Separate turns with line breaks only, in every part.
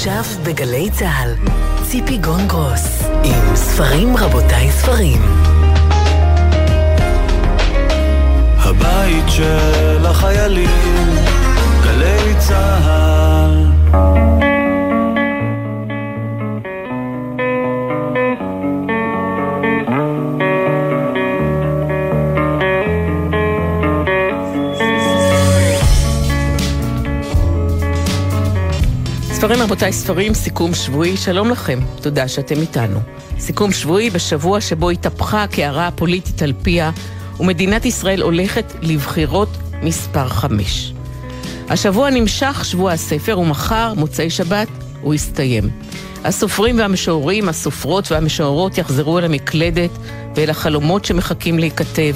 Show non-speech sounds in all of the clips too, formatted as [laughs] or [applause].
עכשיו בגלי צה"ל, ציפי גונגרוס, עם ספרים רבותיי ספרים.
הבית של החיילים, גלי צה"ל
ספרים רבותיי, ספרים, סיכום שבועי, שלום לכם, תודה שאתם איתנו. סיכום שבועי בשבוע שבו התהפכה הקערה הפוליטית על פיה, ומדינת ישראל הולכת לבחירות מספר חמש. השבוע נמשך שבוע הספר, ומחר, מוצאי שבת, הוא יסתיים. הסופרים והמשוררים, הסופרות והמשוררות יחזרו אל המקלדת ואל החלומות שמחכים להיכתב.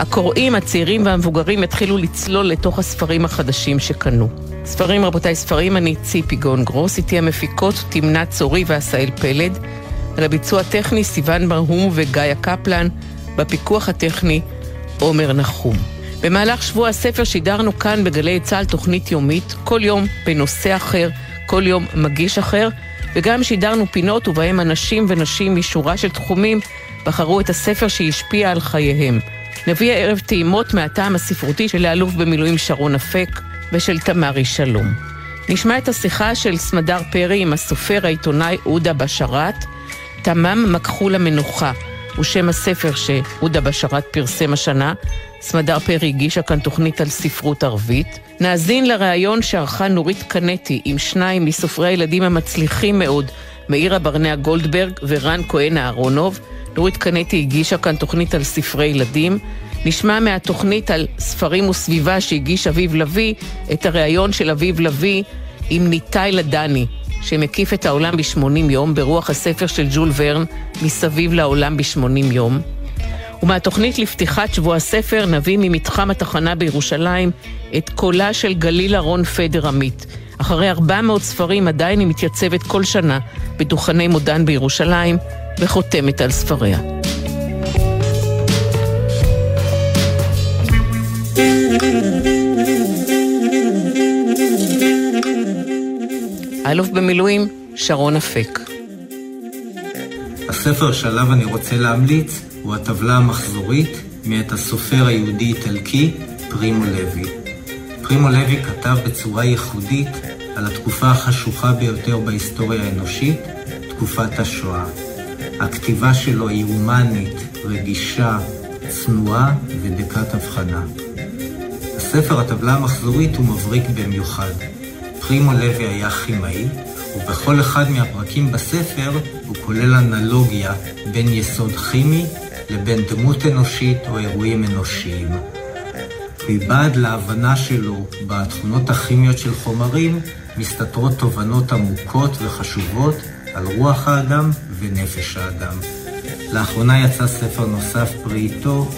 הקוראים, הצעירים והמבוגרים יתחילו לצלול לתוך הספרים החדשים שקנו. ספרים, רבותיי, ספרים, אני ציפי גון גרוס, איתי המפיקות תמנה צורי ועשאל פלד, על הביצוע הטכני סיון ברהום וגיא קפלן, בפיקוח הטכני עומר נחום. במהלך שבוע הספר שידרנו כאן בגלי צה"ל תוכנית יומית, כל יום בנושא אחר, כל יום מגיש אחר, וגם שידרנו פינות ובהם אנשים ונשים משורה של תחומים בחרו את הספר שהשפיע על חייהם. נביא הערב טעימות מהטעם הספרותי של האלוף במילואים שרון אפק ושל תמרי שלום. נשמע את השיחה של סמדר פרי עם הסופר העיתונאי עודה בשרת, תמם מקחו למנוחה, הוא שם הספר שעודה בשרת פרסם השנה. סמדר פרי הגישה כאן תוכנית על ספרות ערבית. נאזין לראיון שערכה נורית קנטי עם שניים מסופרי הילדים המצליחים מאוד, מאירה ברנע גולדברג ורן כהן אהרונוב. נורית קנטי הגישה כאן תוכנית על ספרי ילדים. נשמע מהתוכנית על ספרים וסביבה שהגיש אביב לביא, את הריאיון של אביב לביא עם ניתאי לדני, שמקיף את העולם ב-80 יום, ברוח הספר של ג'ול ורן, מסביב לעולם ב-80 יום. ומהתוכנית לפתיחת שבוע הספר נביא ממתחם התחנה בירושלים את קולה של גלילה רון פדר עמית. אחרי 400 ספרים עדיין היא מתייצבת כל שנה בדוכני מודן בירושלים וחותמת על ספריה. האלוף במילואים שרון אפק.
הספר שעליו אני רוצה להמליץ הוא הטבלה המחזורית מאת הסופר היהודי-איטלקי פרימו לוי. פרימו לוי כתב בצורה ייחודית על התקופה החשוכה ביותר בהיסטוריה האנושית, תקופת השואה. הכתיבה שלו היא הומנית, רגישה, צנועה ודקת הבחנה. הספר הטבלה המחזורית הוא מבריק במיוחד. פרימו לוי היה כימאי, ובכל אחד מהפרקים בספר הוא כולל אנלוגיה בין יסוד כימי לבין דמות אנושית או אירועים אנושיים. מבעד להבנה שלו בתכונות הכימיות של חומרים, מסתתרות תובנות עמוקות וחשובות על רוח האדם ונפש האדם. לאחרונה יצא ספר נוסף פרי עטו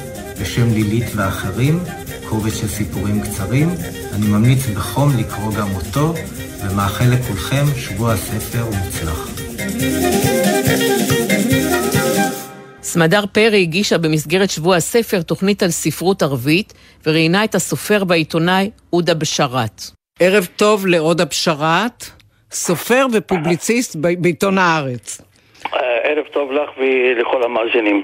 בשם לילית ואחרים, קובץ של סיפורים קצרים. אני ממליץ בחום לקרוא גם אותו, ומאחל לכולכם שבוע ספר מוצלח.
סמדר פרי הגישה במסגרת שבוע הספר תוכנית על ספרות ערבית, וראיינה את הסופר והעיתונאי עודה בשרת.
ערב טוב לעודה בשרת, סופר ופובליציסט בעיתון הארץ.
אה, ערב טוב לך ולכל המאזינים.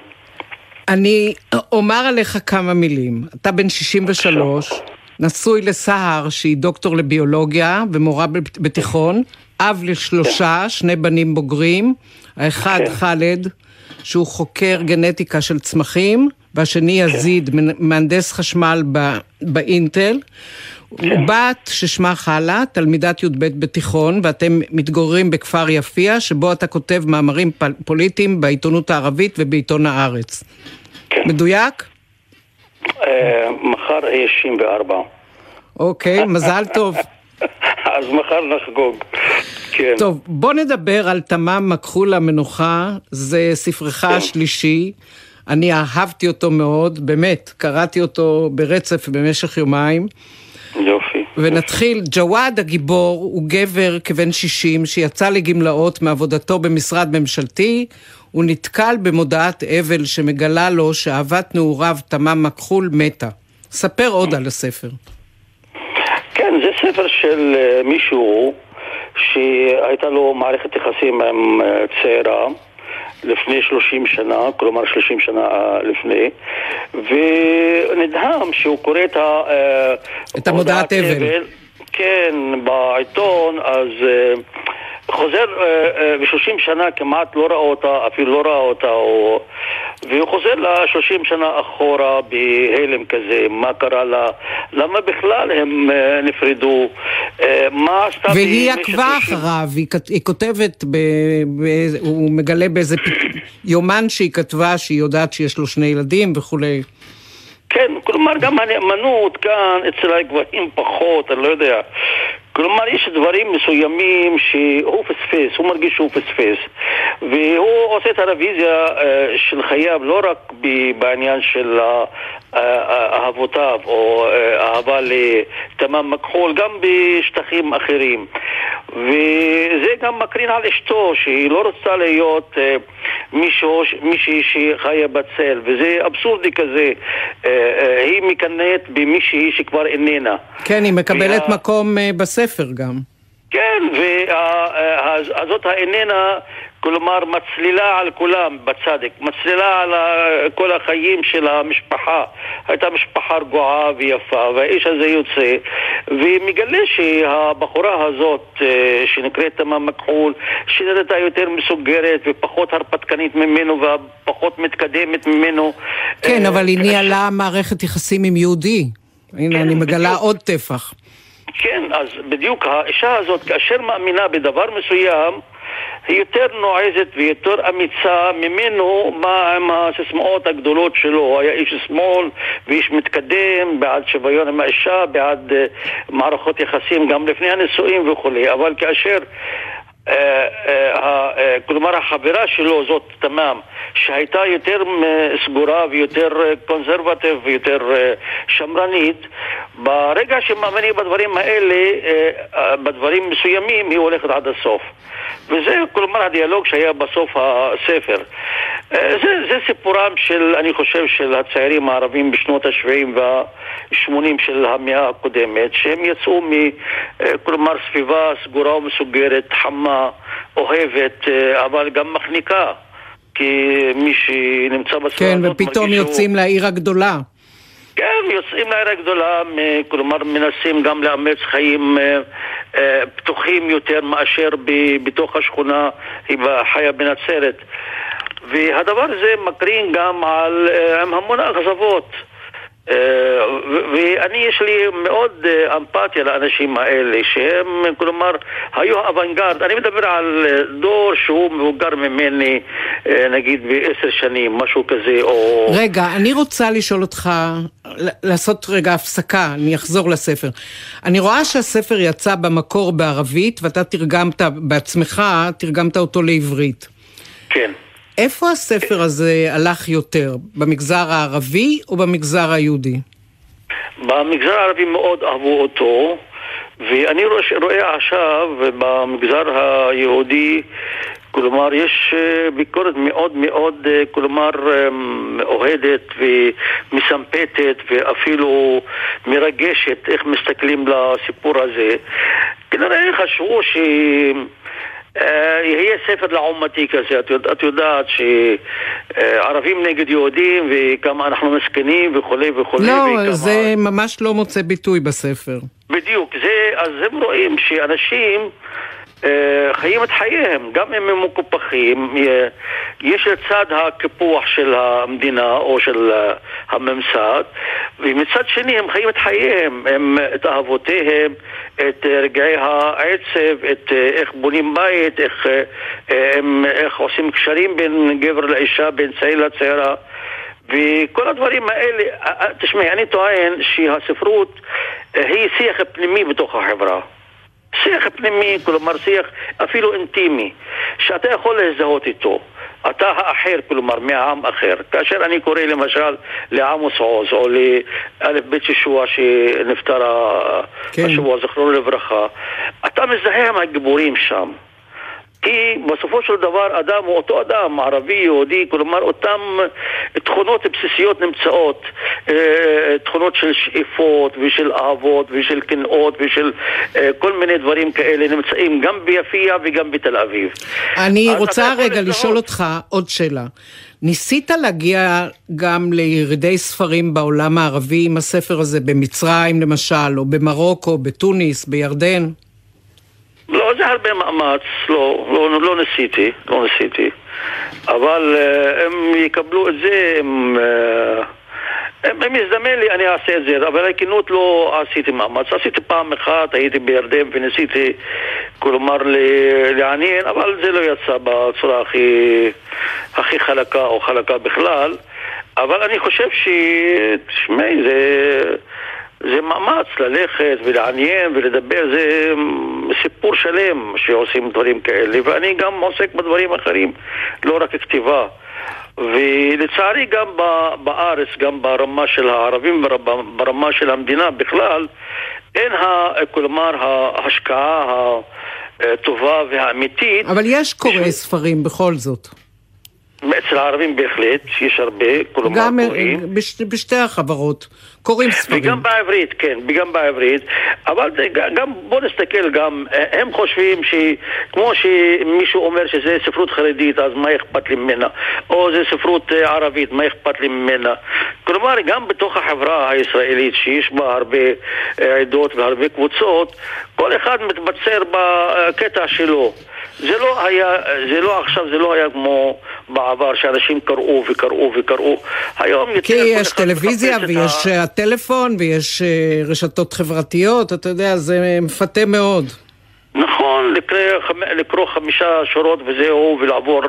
אני אומר עליך כמה מילים. אתה בן 63, נשוי לסהר, שהיא דוקטור לביולוגיה ומורה בתיכון, אב לשלושה, כן. שני בנים בוגרים, האחד כן. חאלד, שהוא חוקר גנטיקה של צמחים, והשני כן. יזיד, מהנדס חשמל באינטל. כן. בת ששמה חלה, תלמידת י"ב בתיכון, ואתם מתגוררים בכפר יפיע, שבו אתה כותב מאמרים פוליטיים בעיתונות הערבית ובעיתון הארץ.
כן.
מדויק?
אה, מחר יהיה 64.
אוקיי, מזל טוב.
אז מחר נחגוג. כן.
טוב, בוא נדבר על תמם מכחול המנוחה, זה ספרך כן. השלישי. אני אהבתי אותו מאוד, באמת, קראתי אותו ברצף במשך יומיים.
יופי.
ונתחיל, ג'וואד הגיבור הוא גבר כבן 60 שיצא לגמלאות מעבודתו במשרד ממשלתי, הוא נתקל במודעת אבל שמגלה לו שאהבת נעוריו תמם מכחול מתה. ספר עוד על הספר.
ספר של אה, מישהו שהייתה לו מערכת יחסים עם אה, צעירה. לפני 30 שנה, כלומר 30 שנה אה, לפני, ונדהם שהוא קורא את, ה,
את המודעת אבל.
כן, בעיתון, אז חוזר ב-30 שנה כמעט לא ראה אותה, אפילו לא ראה אותה, או... והוא חוזר ל-30 שנה אחורה בהלם כזה, מה קרה לה, למה בכלל הם נפרדו, מה עשתה...
והיא עקבה אחריו, היא, היא כותבת, ב, ב, הוא מגלה באיזה יומן שהיא כתבה שהיא יודעת שיש לו שני ילדים וכולי.
כן, כלומר גם הנאמנות כאן אצל הגברים פחות, אני לא יודע. כלומר, יש דברים מסוימים שהוא פספס, הוא מרגיש שהוא פספס והוא עושה את הרוויזיה uh, של חייו לא רק בעניין של אהבותיו או uh, אהבה לתמם מכחול, גם בשטחים אחרים. וזה גם מקרין על אשתו שהיא לא רוצה להיות uh, מישהו, מישהי שחיה בצל וזה אבסורדי כזה. היא מקנאת במישהי שכבר איננה.
כן, היא מקבלת וה... מקום בספר ספר גם.
כן, וזאת האיננה, כלומר, מצלילה על כולם בצדק, מצלילה על כל החיים של המשפחה. הייתה משפחה רגועה ויפה, והאיש הזה יוצא, ומגלה שהבחורה הזאת, אה, שנקראת תמם מכחול, שנראתה יותר מסוגרת ופחות הרפתקנית ממנו ופחות מתקדמת ממנו.
כן, אבל היא ניהלה מערכת יחסים עם יהודי. הנה, כן, אני מגלה עוד טפח.
כן, אז בדיוק האישה הזאת, כאשר מאמינה בדבר מסוים, היא יותר נועזת ויותר אמיצה ממנו מה עם הסיסמאות הגדולות שלו. הוא היה איש שמאל ואיש מתקדם, בעד שוויון עם האישה, בעד uh, מערכות יחסים גם לפני הנישואים וכולי. אבל כאשר אה, אה, כלומר החברה שלו זאת תמם, שהייתה יותר סגורה ויותר קונסרבטיב ויותר שמרנית, ברגע שמאמינים בדברים האלה, בדברים מסוימים, היא הולכת עד הסוף. וזה כלומר הדיאלוג שהיה בסוף הספר. זה, זה סיפורם של, אני חושב, של הצעירים הערבים בשנות ה-70 וה-80 של המאה הקודמת, שהם יצאו מ... כלומר סביבה סגורה ומסוגרת, חמה. אוהבת, אה, אבל גם מחניקה. כי מי שנמצא בסביבה
כן, הזאת ופתאום יוצאים שהוא... לעיר הגדולה.
כן, יוצאים לעיר הגדולה, כלומר מנסים גם לאמץ חיים אה, אה, פתוחים יותר מאשר בתוך השכונה, היא חיה בנצרת. והדבר הזה מקרין גם על, עם המון אכזבות. אה, ואני, יש לי מאוד אה, אמפתיה לאנשים האלה, שהם, כלומר, היו אוונגרד. אני מדבר על אה, דור שהוא מבוגר ממני, נגיד, בעשר שנים, משהו כזה, או...
רגע, אני רוצה לשאול אותך, לעשות רגע הפסקה, אני אחזור לספר. אני רואה שהספר יצא במקור בערבית, ואתה תרגמת בעצמך, תרגמת אותו לעברית.
כן.
איפה הספר הזה הלך יותר? במגזר הערבי או במגזר היהודי?
במגזר הערבי מאוד אהבו אותו, ואני רואה עכשיו במגזר היהודי, כלומר, יש אה, ביקורת מאוד מאוד, אה, כלומר, אה, אוהדת ומסמפתת ואפילו מרגשת איך מסתכלים לסיפור הזה. כנראה חשבו ש... אה, יהיה ספר לעומתי כזה. את, את יודעת שערבים נגד יהודים וכמה אנחנו מסכנים וכולי וכולי.
לא, וכמה... זה ממש לא מוצא ביטוי בספר.
בדיוק, זה, אז הם רואים שאנשים... אה, חיים את חייהם, גם אם הם מקופחים, יש לצד הקיפוח של המדינה או של אה, הממסד, ומצד שני הם חיים את חייהם, הם, את אהבותיהם, את רגעי העצב, את אה, איך בונים בית, איך, הם, איך עושים קשרים בין גבר לאישה, בין צעיר לצעירה. וכל הדברים האלה, תשמעי, אני טוען שהספרות היא שיח פנימי בתוך החברה. שיח פנימי, כלומר שיח אפילו אינטימי, שאתה יכול להזדהות איתו. אתה האחר, כלומר, מהעם אחר. כאשר אני קורא למשל לעמוס עוז או לאלף בית ישוע שנפטר כן. השבוע, זכרונו לברכה, אתה מזדהה עם הגיבורים שם. כי בסופו של דבר אדם הוא אותו אדם, ערבי, יהודי, כלומר אותן תכונות בסיסיות נמצאות, אה, תכונות של שאיפות ושל אהבות ושל קנאות ושל אה, כל מיני דברים כאלה נמצאים גם ביפיע וגם בתל אביב.
אני רוצה רגע לשאול אותך עוד שאלה. ניסית להגיע גם לירידי ספרים בעולם הערבי עם הספר הזה, במצרים למשל, או במרוקו, בתוניס, בירדן?
לא, זה הרבה מאמץ, לא, לא, לא ניסיתי, לא ניסיתי. אבל uh, הם יקבלו את זה, הם... Uh, אם יזדמן לי אני אעשה את זה, אבל הכנות לא עשיתי מאמץ. עשיתי פעם אחת, הייתי בירדן וניסיתי, כלומר, לעניין, אבל זה לא יצא בצורה הכי, הכי חלקה או חלקה בכלל. אבל אני חושב ש... תשמעי, זה... זה מאמץ ללכת ולעניין ולדבר, זה סיפור שלם שעושים דברים כאלה, ואני גם עוסק בדברים אחרים, לא רק כתיבה. ולצערי גם בארץ, גם ברמה של הערבים וברמה של המדינה בכלל, אין, ה, כלומר, ההשקעה הטובה והאמיתית.
אבל יש קוראי ספרים בכל זאת.
אצל הערבים בהחלט, יש הרבה, כלומר
גם
קוראים.
בש, בשתי החברות קוראים ספרים.
וגם בעברית, כן, וגם בעברית. אבל זה, גם, בוא נסתכל גם, הם חושבים שכמו שמישהו אומר שזה ספרות חרדית, אז מה אכפת לי ממנה? או זה ספרות אה, ערבית, מה אכפת לי ממנה? כלומר, גם בתוך החברה הישראלית, שיש בה הרבה אה, עדות והרבה קבוצות, כל אחד מתבצר בקטע שלו. זה לא היה, זה לא עכשיו, זה לא היה כמו בעבר שאנשים קראו וקראו וקראו. היום יותר...
כי יש טלוויזיה ויש ה... הטלפון ויש אה, רשתות חברתיות, אתה יודע, זה מפתה מאוד.
נכון, לקרוא, לקרוא חמישה שורות וזהו, ולעבור,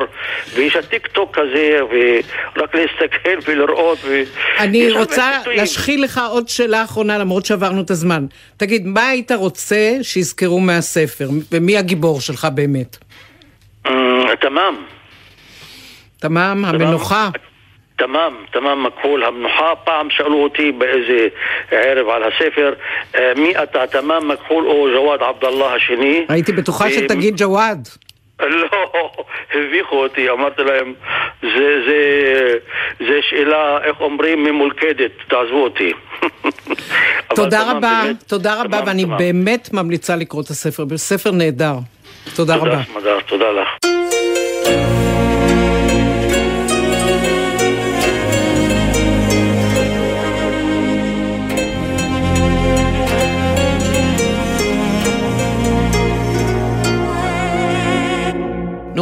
ויש הטיק טוק הזה, ורק להסתכל ולראות. ו...
אני רוצה להשחיל לך עוד שאלה אחרונה, למרות שעברנו את הזמן. תגיד, מה היית רוצה שיזכרו מהספר, ומי הגיבור שלך באמת?
תמם.
תמם, המנוחה.
תמם, תמם מכחול המנוחה. פעם שאלו אותי באיזה ערב על הספר, מי אתה, תמם מכחול או ג'וואד עבדאללה השני?
הייתי בטוחה שתגיד ג'וואד.
לא, הביכו אותי, אמרתי להם, זה, זה, זה שאלה, איך אומרים, ממולכדת, תעזבו אותי. [laughs]
תודה רבה, תודה רבה, ואני באמת ממליצה לקרוא את הספר, ספר נהדר. תודה רבה.
תודה לך.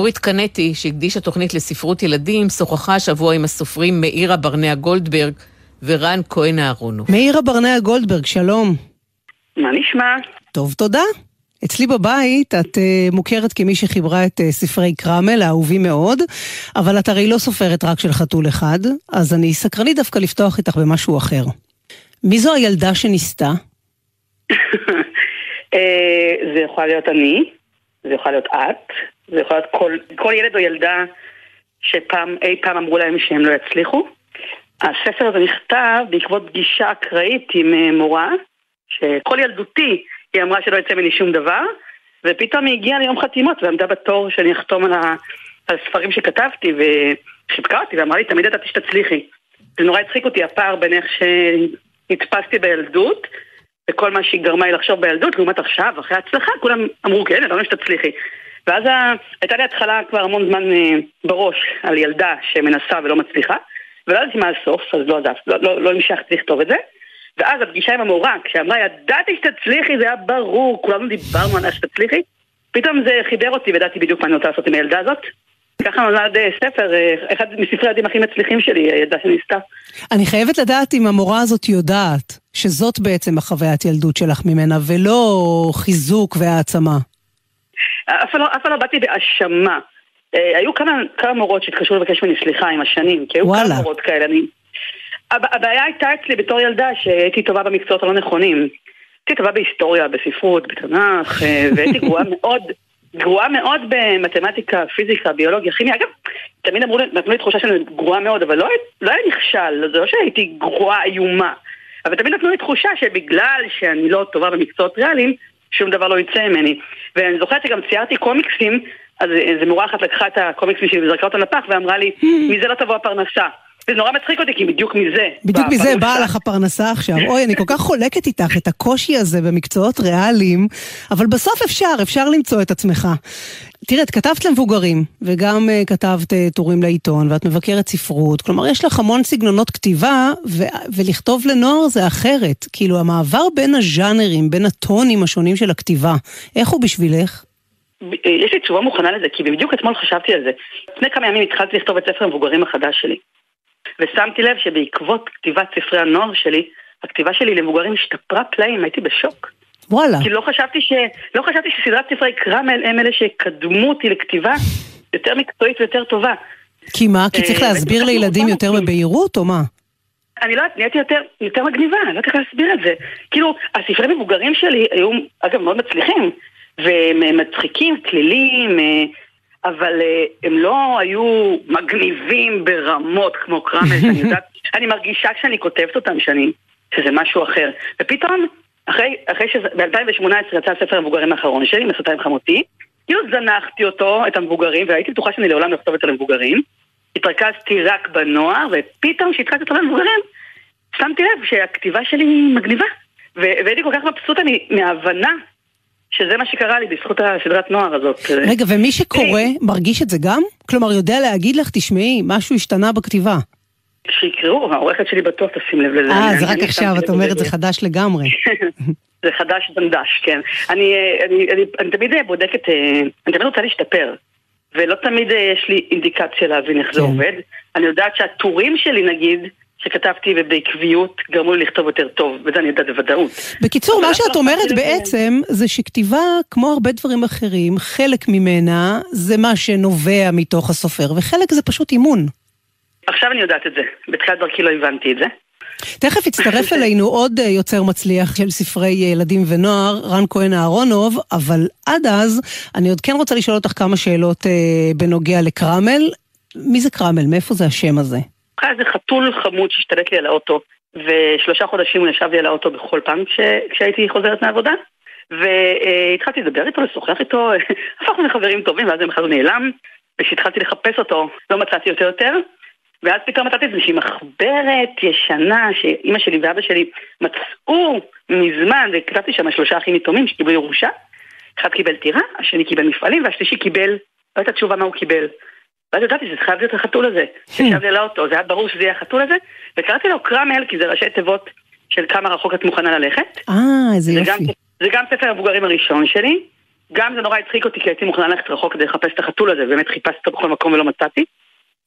נורית קנטי, שהקדישה תוכנית לספרות ילדים, שוחחה השבוע עם הסופרים מאירה ברנע גולדברג ורן כהן אהרונוב.
מאירה ברנע גולדברג, שלום.
מה נשמע?
טוב, תודה. אצלי בבית את uh, מוכרת כמי שחיברה את uh, ספרי קרמל, האהובים מאוד, אבל את הרי לא סופרת רק של חתול אחד, אז אני סקרנית דווקא לפתוח איתך במשהו אחר. מי זו הילדה שניסתה? [laughs]
זה יכול להיות אני, זה יכול להיות את, זה יכול להיות כל, כל ילד או ילדה שפעם, אי פעם אמרו להם שהם לא יצליחו. הספר הזה נכתב בעקבות פגישה אקראית עם מורה, שכל ילדותי היא אמרה שלא יצא ממני שום דבר, ופתאום היא הגיעה ליום חתימות ועמדה בתור שאני אחתום על הספרים שכתבתי, וחיבקה אותי ואמרה לי, תמיד ידעתי שתצליחי. זה נורא הצחיק אותי הפער בין איך שנתפסתי בילדות, וכל מה שהיא גרמה לי לחשוב בילדות, לעומת עכשיו, אחרי ההצלחה, כולם אמרו, כן, ידענו שתצליחי. ואז הייתה לי התחלה כבר המון זמן אה, בראש על ילדה שמנסה ולא מצליחה, ולא ידעתי מה הסוף, אז לא, לא, לא, לא המשכתי לכתוב את זה. ואז הפגישה עם המורה, כשאמרה, ידעתי שתצליחי, זה היה ברור, כולנו דיברנו על שתצליחי. פתאום זה חיבר אותי וידעתי בדיוק מה אני רוצה לעשות עם הילדה הזאת. ככה נולד אה, ספר, אה, אחד מספרי הילדים הכי מצליחים שלי, הילדה שניסתה.
אני חייבת לדעת אם המורה הזאת יודעת שזאת בעצם החוויית ילדות שלך ממנה, ולא חיזוק והעצמה.
אף פעם לא, לא באתי בהאשמה. אה, היו כמה, כמה מורות שהתקשרו לבקש ממני סליחה עם השנים, כי היו וואלה. כמה מורות כאלה. אני... הבעיה הייתה אצלי בתור ילדה שהייתי טובה במקצועות הלא נכונים. הייתי טובה בהיסטוריה, בספרות, בתנ"ך, אה, [laughs] והייתי גרועה מאוד, גרועה מאוד במתמטיקה, פיזיקה, ביולוגיה, כימיה. אגב, תמיד אמרו לי, נתנו לי תחושה שאני גרועה מאוד, אבל לא, לא היה נכשל, זה לא שהייתי גרועה איומה. אבל תמיד נתנו לי תחושה שבגלל שאני לא טובה במקצועות ריאליים, שום דבר לא יצא ממני. ואני זוכרת שגם ציירתי קומיקסים אז איזה מורה אחת לקחה את הקומיקסים שלי וזרקה אותם לפח ואמרה לי, מזה לא תבוא הפרנסה. זה נורא מצחיק אותי, כי בדיוק מזה.
בדיוק מזה. באה לך הפרנסה עכשיו. אוי, אני כל כך חולקת איתך את הקושי הזה במקצועות ריאליים, אבל בסוף אפשר, אפשר למצוא את עצמך. תראה, את כתבת למבוגרים, וגם uh, כתבת uh, טורים לעיתון, ואת מבקרת ספרות, כלומר, יש לך המון סגנונות כתיבה, ו- ולכתוב לנוער זה אחרת. כאילו, המעבר בין הז'אנרים, בין הטונים השונים של הכתיבה, איך הוא בשבילך?
ב- יש לי תשובה מוכנה לזה, כי בדיוק אתמול חשבתי על זה. לפני כמה ימים התחלתי לכתוב את ספר המבוגרים החדש שלי. ושמתי לב שבעקבות כתיבת ספרי הנוער שלי, הכתיבה שלי למבוגרים השתפרה פלאים, הייתי בשוק.
וואלה.
כי לא חשבתי, ש... לא חשבתי שסדרת ספרי קרמל הם אלה שקדמו אותי לכתיבה יותר מקצועית ויותר טובה.
כי מה? כי צריך
אה,
להסביר לילדים יותר. בבהירות, או מה?
אני לא יודעת, נהייתי יותר, יותר מגניבה, אני לא יודעת איך להסביר את זה. כאילו, הספרי מבוגרים שלי היו, אגב, מאוד מצליחים, והם מצחיקים, כלילים, אה, אבל אה, הם לא היו מגניבים ברמות כמו קרמל, שאני יודעת, [laughs] אני מרגישה כשאני כותבת אותם שאני, שזה משהו אחר. ופתאום, אחרי, אחרי שזה, ב-2018 יצא הספר המבוגרים האחרון שלי, מסותה עם חמותי, כאילו זנחתי אותו, את המבוגרים, והייתי בטוחה שאני לעולם לא אכתוב את המבוגרים. התרכזתי רק בנוער, ופתאום כשהתחלתי לכתוב למבוגרים, שמתי לב שהכתיבה שלי מגניבה. והייתי כל כך מבסוטה מ- מההבנה שזה מה שקרה לי בזכות הסדרת נוער הזאת.
רגע, ומי שקורא, מרגיש את זה גם? כלומר, יודע להגיד לך, תשמעי, משהו השתנה בכתיבה.
שיקראו, העורכת שלי בטוח תשים לב לזה.
אה, זה רק עכשיו, את אומרת. זה חדש לגמרי. [laughs]
זה חדש דנדש, כן. אני, אה, אני, אני, אני תמיד אה, בודקת, אה, אני תמיד רוצה להשתפר. ולא תמיד אה, יש לי אינדיקציה להבין איך זה
כן.
עובד. אני יודעת שהטורים שלי, נגיד, שכתבתי ובעקביות, גרמו לי לכתוב יותר טוב, וזה אני יודעת בוודאות.
בקיצור, מה שאת אומרת. בעצם, זה שכתיבה, כמו הרבה דברים אחרים, חלק ממנה זה מה שנובע מתוך הסופר, וחלק זה פשוט אימון.
עכשיו אני יודעת את זה. בתחילת דרכי לא הבנתי את זה.
תכף יצטרף אלינו עוד אה, יוצר מצליח של ספרי ילדים ונוער, רן כהן אהרונוב, אבל עד אז, אני עוד כן רוצה לשאול אותך כמה שאלות אה, בנוגע לקרמל. מי זה קרמל? מאיפה זה השם הזה?
היה איזה חתול חמוד שהשתלט לי על האוטו, ושלושה חודשים הוא ישב לי על האוטו בכל פעם כש, כשהייתי חוזרת מהעבודה. והתחלתי לדבר איתו, לשוחח איתו, [laughs] הפכנו לחברים טובים, ואז יום אחד הוא נעלם, וכשהתחלתי לחפש אותו, לא מצאתי אותו יותר. ואז פתאום מצאתי איזושהי מחברת ישנה שאימא שלי ואבא שלי מצאו מזמן, וכתבתי שם שלושה אחים יתומים שקיבלו ירושה. אחד קיבל טירה, השני קיבל מפעלים, והשלישי קיבל, לא הייתה תשובה מה הוא קיבל. ואז ידעתי שזה חייב להיות החתול הזה, שישב לי על האוטו, זה היה ברור שזה יהיה החתול הזה, וקראתי לו קרמל, כי זה ראשי תיבות של כמה רחוק את מוכנה ללכת.
אה, איזה יופי.
זה גם ספר המבוגרים הראשון שלי, גם זה נורא הצחיק אותי כי הייתי מוכנה ללכת רחוק כדי לחפש את החתול הזה, באמת חיפשתי אותו בכל מקום ולא מצאתי.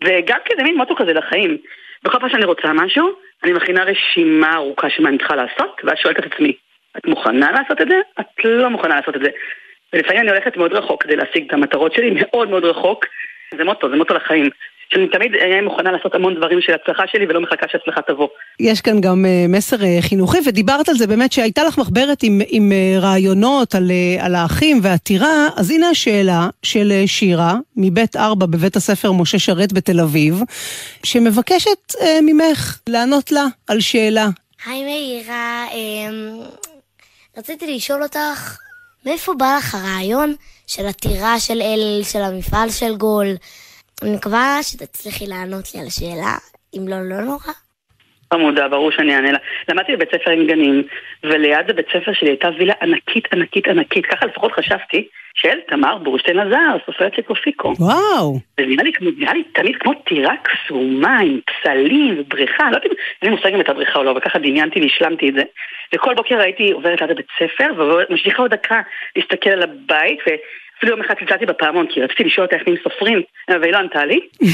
וגם כי זה מין מוטו כזה לחיים. בכל פעם שאני רוצה משהו, אני מכינה רשימה ארוכה של מה אני צריכה לעשות, ואז שואלת את עצמי, את מוכנה לעשות את זה? את לא מוכנה לעשות את זה. ולפעמים אני הולכת מאוד רחוק כדי להשיג את המטרות שלי, מאוד מאוד רחוק. זה מוטו, זה מוטו לחיים. שאני תמיד אהיה מוכנה לעשות המון דברים של הצלחה שלי ולא מחכה שהצלחה תבוא.
יש כאן גם אה, מסר אה, חינוכי, ודיברת על זה באמת שהייתה לך מחברת עם, עם אה, רעיונות על, על האחים והטירה, אז הנה השאלה של שירה, מבית ארבע בבית הספר משה שרת בתל אביב, שמבקשת ממך לענות לה על שאלה.
היי מאירה, אמ, רציתי לשאול אותך, מאיפה בא לך הרעיון של הטירה של אל, של המפעל של גול? אני מקווה שתצליחי לענות לי על השאלה, אם לא, לא נורא.
חמודה, ברור שאני אענה לה. למדתי בבית ספר עם גנים, וליד הבית ספר שלי הייתה וילה ענקית ענקית ענקית, ככה לפחות חשבתי, של תמר בורשטיין עזר, סופרת של קופיקו.
וואו.
זה נראה לי, נראה לי תמיד כמו טירה קסומה עם פסלים ובריכה, לא יודעת אם אין לי מושג אם הייתה בריכה או לא, וככה דמיינתי והשלמתי את זה. וכל בוקר הייתי עוברת ליד הבית ספר, ומשליחה עוד דקה להסתכל על הבית, ואפילו יום אחד צלצלתי בפעמון, כי רציתי לשאול אותה איך נהיים סופרים, והיא לא ענתה לי. [laughs]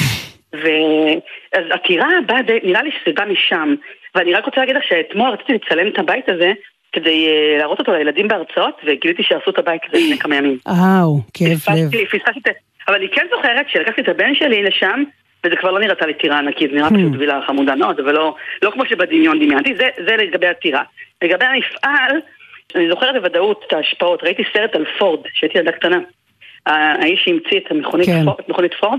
ואז הטירה באה, די- נראה לי שזה בא משם. ואני רק רוצה להגיד לך שאתמול רציתי לצלם את הבית הזה כדי אה, להראות אותו לילדים בהרצאות, וגיליתי שהרסו את הבית הזה לפני כמה ימים.
וואו, כאב לב.
פספסתי, את זה. אבל אני כן זוכרת שלקחתי את הבן שלי לשם, וזה כבר לא נראתה לי טירה ענקית, זה נראה
Hmm.
פשוט וילה חמודה מאוד, אבל לא, לא כמו שבדמיון דמיינתי, זה, זה לגבי הטירה. לגבי המפעל, אני זוכרת בוודאות את ההשפעות, ראיתי סרט על פורד, שהייתי ילדה קטנה. האיש שהמציא את המכונית
כן.
פורד.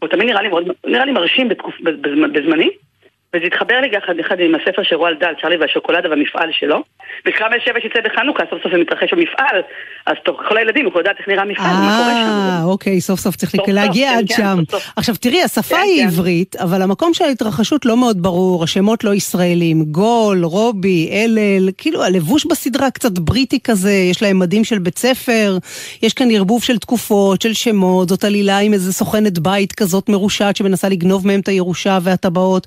הוא תמיד נראה לי נראה לי מרשים בזמני, וזה התחבר לי יחד אחד עם הספר של רועל דל, צ'רלי והשוקולדה והמפעל שלו. וקרמל שבע שיצא בחנוכה, סוף סוף זה מתרחש במפעל, אז כל הילדים יוכלו לדעת איך נראה מפעל, מה קורה שם.
אה, אוקיי, סוף סוף צריך להגיע
כן,
עד
כן,
שם.
סוף סוף.
עכשיו תראי, השפה
כן,
היא
כן.
עברית, אבל המקום של ההתרחשות לא מאוד ברור, השמות לא ישראלים. גול, רובי, אלל, כאילו הלבוש בסדרה קצת בריטי כזה, יש להם מדים של בית ספר, יש כאן ערבוב של תקופות, של שמות, זאת עלילה עם איזה סוכנת בית כזאת מרושעת שמנסה לגנוב מהם את הירושה והטבעות.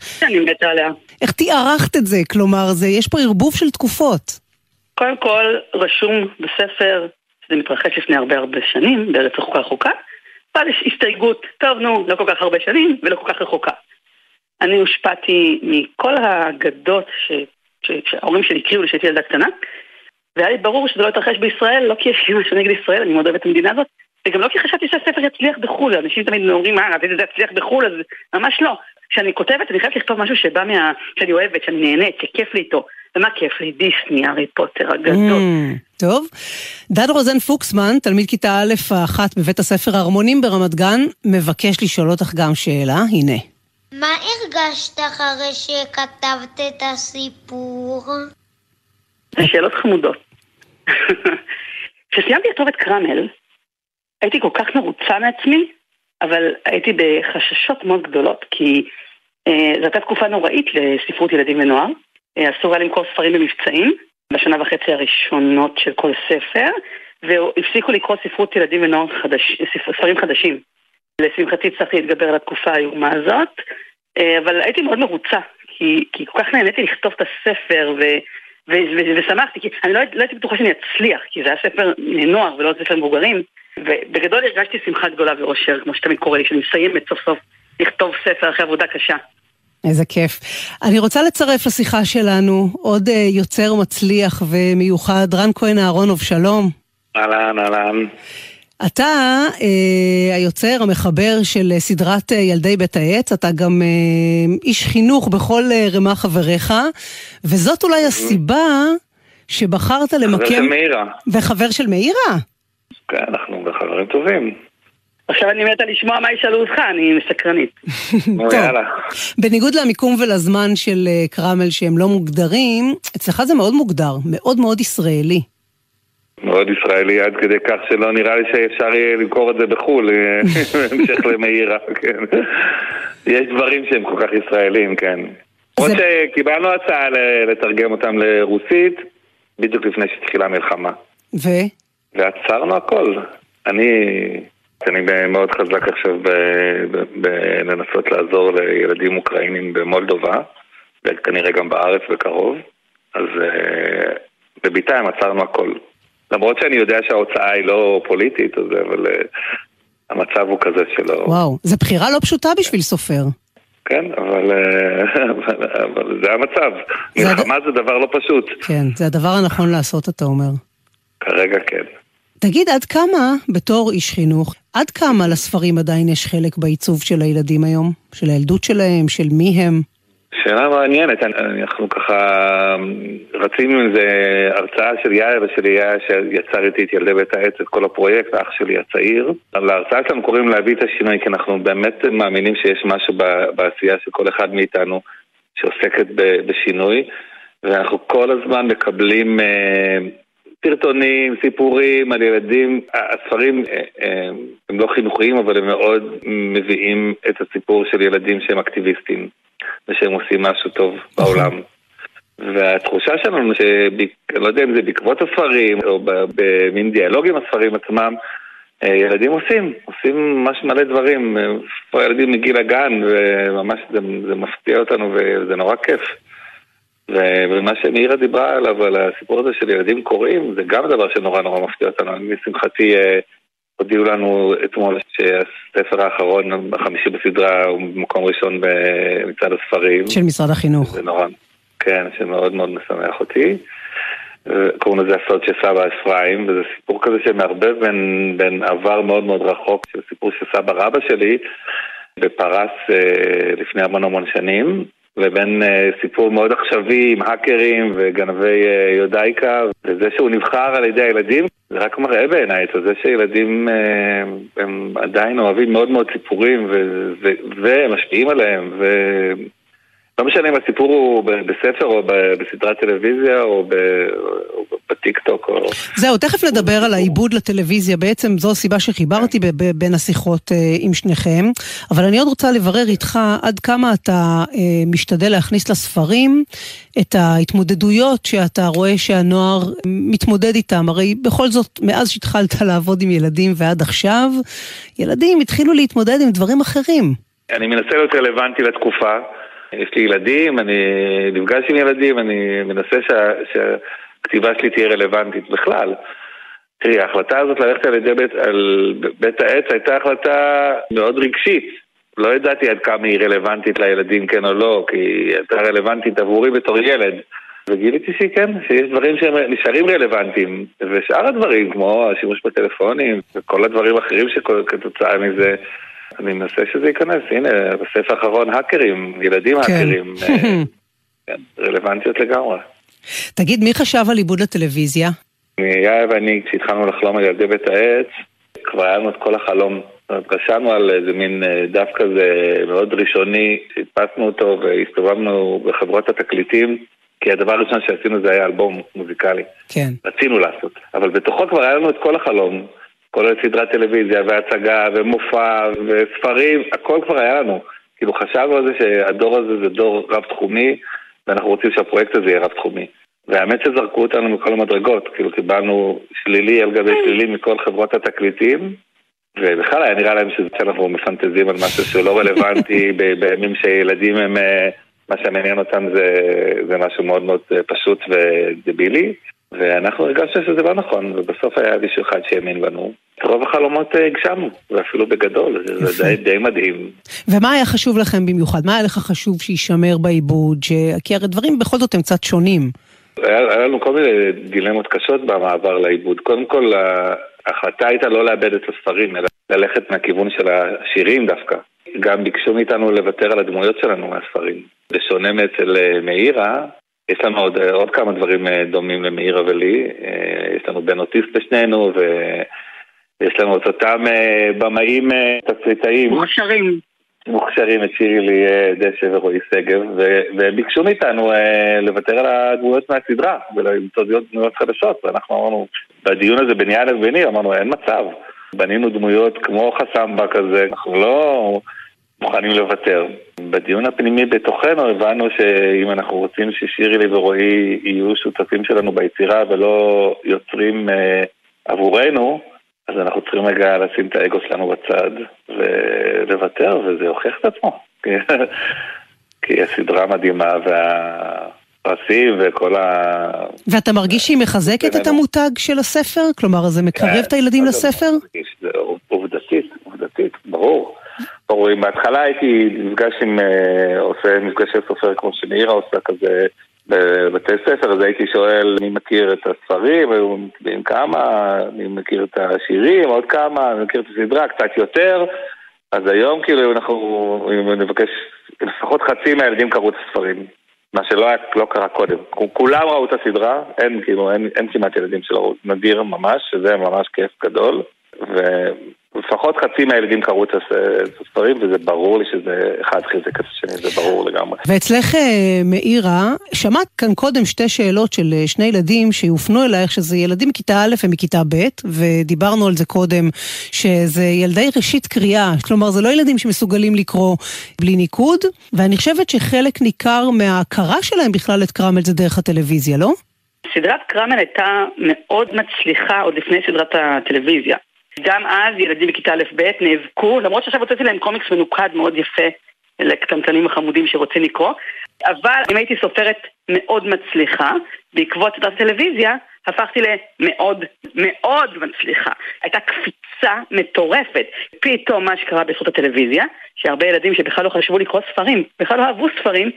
מתה עליה.
איך תיארכת את זה? כלומר, זה, יש פה ערבוב של תקופות.
קודם כל, רשום בספר שזה מתרחש לפני הרבה הרבה שנים, בארץ רחוקה רחוקה, ואז יש הסתייגות, טוב נו, לא כל כך הרבה שנים ולא כל כך רחוקה. אני הושפעתי מכל האגדות ש... ש... שההורים שלי הקריאו לי כשהייתי ילדה קטנה, והיה לי ברור שזה לא יתרחש בישראל, לא כי יש לי משהו נגד ישראל, אני מאוד אוהבת את המדינה הזאת, וגם לא כי חשבתי שהספר יצליח בחו"ל, אנשים תמיד אומרים, מה, רציתי שזה יצליח בחו"ל, אז ממש לא. כשאני כותבת, אני חייבת לכתוב משהו שבא מה... שאני אוהבת, שאני נהנית, שכיף לי איתו. ומה כיף לי? דיסני, הארי פוטר, אגדות.
Mm, טוב. דן רוזן פוקסמן, תלמיד כיתה א' האחת בבית הספר הארמונים ברמת גן, מבקש לשאול אותך גם שאלה, הנה.
מה הרגשת אחרי שכתבת את הסיפור?
זה שאלות חמודות. [laughs] כשסיימתי לכתוב את קרמל, הייתי כל כך מרוצה מעצמי, אבל הייתי בחששות מאוד גדולות, כי אה, זו הייתה תקופה נוראית לספרות ילדים ונוער. אה, אסור היה למכור ספרים במבצעים, בשנה וחצי הראשונות של כל ספר, והפסיקו לקרוא ספרות ילדים ונוער חדש, ספ- ספרים חדשים. לשמחתי הצלחתי להתגבר על התקופה האיומה הזאת, אה, אבל הייתי מאוד מרוצה, כי, כי כל כך נהניתי לכתוב את הספר, ו... ו- ו- ושמחתי, כי אני לא, לא הייתי בטוחה שאני אצליח, כי זה היה ספר נוער ולא ספר מבוגרים, ובגדול הרגשתי שמחה גדולה ואושר, כמו שתמיד קורה לי, שאני מסיימת סוף סוף לכתוב ספר אחרי עבודה קשה.
איזה כיף. אני רוצה לצרף לשיחה שלנו עוד אה, יוצר מצליח ומיוחד, רן כהן אהרונוב, שלום.
אהלן, אהלן.
אתה אה, היוצר, המחבר של אה, סדרת אה, ילדי בית העץ, אתה גם אה, איש חינוך בכל אה, רמ"ח חבריך, וזאת אולי הסיבה שבחרת למקם...
חבר של מאירה.
וחבר של מאירה?
כן, אנחנו חברים טובים.
עכשיו אני מתה לשמוע מה ישאלו אותך, אני מסקרנית. [laughs]
טוב. בניגוד למיקום ולזמן של אה, קרמל שהם לא מוגדרים, אצלך זה מאוד מוגדר, מאוד מאוד ישראלי.
מאוד ישראלי עד כדי כך שלא נראה לי שאפשר יהיה למכור את זה בחו"ל, אה, [laughs] בהמשך למאירה, כן. יש דברים שהם כל כך ישראלים, כן. למרות שקיבלנו הצעה לתרגם אותם לרוסית, בדיוק לפני שהתחילה המלחמה.
ו?
ועצרנו הכל. אני, אני מאוד חזק עכשיו בלנסות לעזור לילדים אוקראינים במולדובה, וכנראה גם בארץ בקרוב. אז אה, בבינתיים עצרנו הכל. למרות שאני יודע שההוצאה היא לא פוליטית, אבל אה, המצב הוא כזה שלא...
וואו, זו בחירה לא פשוטה בשביל סופר.
כן, אבל, אה, אבל, אבל זה המצב.
זה
מלחמה זה דבר לא פשוט.
כן, זה הדבר הנכון לעשות, אתה אומר.
כרגע כן.
תגיד, עד כמה, בתור איש חינוך, עד כמה לספרים עדיין יש חלק בעיצוב של הילדים היום? של הילדות שלהם, של מי הם?
שאלה מעניינת, אנחנו ככה רצינו עם זה הרצאה של יאיר ושל יאיר שיצר איתי את ילדי בית העץ, את כל הפרויקט, האח שלי הצעיר. להרצאה שלנו קוראים להביא את השינוי, כי אנחנו באמת מאמינים שיש משהו בעשייה של כל אחד מאיתנו שעוסקת בשינוי, ואנחנו כל הזמן מקבלים אה, סרטונים, סיפורים על ילדים. הספרים אה, אה, הם לא חינוכיים, אבל הם מאוד מביאים את הסיפור של ילדים שהם אקטיביסטים. ושהם עושים משהו טוב בעולם. והתחושה שלנו, שאני לא יודע אם זה בעקבות הספרים או במין דיאלוג עם הספרים עצמם, אה, ילדים עושים, עושים ממש מלא דברים. פה ילדים מגיל הגן, וממש זה, זה מפתיע אותנו וזה נורא כיף. ומה שמאירה דיברה עליו, על הסיפור הזה של ילדים קוראים, זה גם דבר שנורא נורא מפתיע אותנו. אני, לשמחתי אה, הודיעו לנו אתמול שהספר האחרון, החמישי בסדרה, הוא במקום ראשון במצעד הספרים.
של משרד החינוך.
זה נורא, כן, שמאוד מאוד משמח אותי. אה, קוראים לזה הסוד של סבא אפרים, וזה סיפור כזה שמערבב בין, בין עבר מאוד מאוד רחוק, של סיפור של סבא רבא שלי בפרס אה, לפני המון המון שנים, לבין אה, סיפור מאוד עכשווי עם האקרים וגנבי אה, יודאיקה, וזה שהוא נבחר על ידי הילדים, זה רק מראה בעיניי את זה שילדים אה, הם עדיין אוהבים מאוד מאוד סיפורים ו- ו- והם משפיעים עליהם. לא משנה אם הסיפור הוא בספר או בסדרת טלוויזיה או, ב, או.
זהו, תכף נדבר על העיבוד לטלוויזיה, בעצם זו הסיבה שחיברתי ב- ב- בין השיחות אה, עם שניכם, אבל אני עוד רוצה לברר איתך עד כמה אתה אה, משתדל להכניס לספרים את ההתמודדויות שאתה רואה שהנוער מתמודד איתם, הרי בכל זאת, מאז שהתחלת לעבוד עם ילדים ועד עכשיו, ילדים התחילו להתמודד עם דברים אחרים.
אני מנסה להיות רלוונטי לתקופה. יש לי ילדים, אני נפגש עם ילדים, אני מנסה שה, שהכתיבה שלי תהיה רלוונטית בכלל. תראי, ההחלטה הזאת ללכת על ידי בית, על בית העץ הייתה החלטה מאוד רגשית. לא ידעתי עד כמה היא רלוונטית לילדים, כן או לא, כי היא הייתה רלוונטית עבורי בתור ילד. וגיליתי שכן, שיש דברים שהם נשארים רלוונטיים, ושאר הדברים, כמו השימוש בטלפונים וכל הדברים האחרים שכתוצאה מזה, אני מנסה שזה ייכנס, הנה, בספר האחרון האקרים, ילדים כן. האקרים, אה, [laughs] כן, רלוונטיות לגמרי.
תגיד, מי חשב על עיבוד לטלוויזיה?
יאיר ואני, כשהתחלנו לחלום על ילדי בית העץ, כבר היה לנו את כל החלום. רשמנו על איזה מין אה, דף כזה מאוד ראשוני, שהדפסנו אותו והסתובבנו בחברות התקליטים, כי הדבר הראשון שעשינו זה היה אלבום מוזיקלי.
כן.
רצינו לעשות. אבל בתוכו כבר היה לנו את כל החלום. כולל סדרת טלוויזיה והצגה ומופע וספרים, הכל כבר היה לנו. כאילו חשבנו על זה שהדור הזה זה דור רב-תחומי, ואנחנו רוצים שהפרויקט הזה יהיה רב-תחומי. והאמת שזרקו אותנו מכל המדרגות, כאילו קיבלנו שלילי על גבי שלילי מכל חברות התקליטים, ובכלל היה נראה להם שאנחנו מפנטזים על משהו שלא רלוונטי [laughs] בימים שילדים הם, אה, מה שמעניין אותם זה, זה משהו מאוד מאוד אה, פשוט ודבילי. ואנחנו הרגשנו שזה לא נכון, ובסוף היה מישהו אחד שהאמין בנו. את רוב החלומות אה, הגשמנו, ואפילו בגדול, זה די, די מדהים.
ומה היה חשוב לכם במיוחד? מה היה לך חשוב שיישמר בעיבוד? ש... כי הרי דברים בכל זאת הם קצת שונים.
היה, היה לנו כל מיני דילמות קשות במעבר לעיבוד. קודם כל, ההחלטה הייתה לא לאבד את הספרים, אלא ללכת מהכיוון של השירים דווקא. גם ביקשו מאיתנו לוותר על הדמויות שלנו מהספרים. בשונה מאצל אה, מאירה, יש לנו עוד, עוד כמה דברים אה, דומים למאירה ולי. יש לנו בן אוטיסט לשנינו, ו... יש לנו את אותם אה, במאים אה, תסריטאים.
מוכשרים.
מוכשרים, את שירי לי דשא ורועי שגב, והם ביקשו מאיתנו אה, לוותר על הדמויות מהסדרה ולמצוא דמויות חדשות, ואנחנו אמרנו, בדיון הזה ביני אלף וביני, אמרנו, אין מצב. בנינו דמויות כמו חסמבה כזה, אנחנו לא מוכנים לוותר. בדיון הפנימי בתוכנו הבנו שאם אנחנו רוצים ששירי לי ורועי יהיו שותפים שלנו ביצירה ולא יוצרים עבורנו, אז אנחנו צריכים רגע לשים את האגו שלנו בצד ולוותר, וזה הוכיח את עצמו. כי הסדרה מדהימה והפרסים וכל ה...
ואתה מרגיש שהיא מחזקת את המותג של הספר? כלומר, זה מקרב כן, את הילדים לספר?
זה עובדתית, עובדתית, ברור. ברור, בהתחלה הייתי נפגש עם, אה, עושה מפגשי סופר כמו שנעירה עושה כזה בבתי ספר, אז הייתי שואל מי מכיר את הספרים, היו מצביעים כמה, מי מכיר את השירים, עוד כמה, אני מכיר את הסדרה, קצת יותר. אז היום כאילו אנחנו, אם נבקש, לפחות חצי מהילדים קראו את הספרים. מה שלא היה, לא קרה קודם. כולם ראו את הסדרה, אין כאילו, אין, אין כמעט ילדים שלא ראו, נדיר ממש, שזה ממש כיף גדול. ו... לפחות חצי מהילדים קראו את הספרים, וזה ברור לי שזה אחד חיזק את השני, זה ברור לגמרי.
ואצלך, אה, מאירה, שמעת כאן קודם שתי שאלות של אה, שני ילדים שיופנו אלייך, שזה ילדים מכיתה א' ומכיתה ב', ודיברנו על זה קודם, שזה ילדי ראשית קריאה, כלומר זה לא ילדים שמסוגלים לקרוא בלי ניקוד, ואני חושבת שחלק ניכר מההכרה שלהם בכלל את קרמל זה דרך הטלוויזיה, לא?
סדרת קרמל הייתה מאוד מצליחה עוד לפני סדרת הטלוויזיה. גם אז ילדים בכיתה א'-ב' נאבקו, למרות שעכשיו הוצאתי להם קומיקס מנוקד מאוד יפה לקטנטנים החמודים שרוצים לקרוא, אבל אם הייתי סופרת מאוד מצליחה, בעקבות סדרת הטלוויזיה, הפכתי למאוד מאוד מצליחה. הייתה קפיצה מטורפת. פתאום מה שקרה בזכות הטלוויזיה, שהרבה ילדים שבכלל לא חשבו לקרוא ספרים, בכלל לא אהבו ספרים,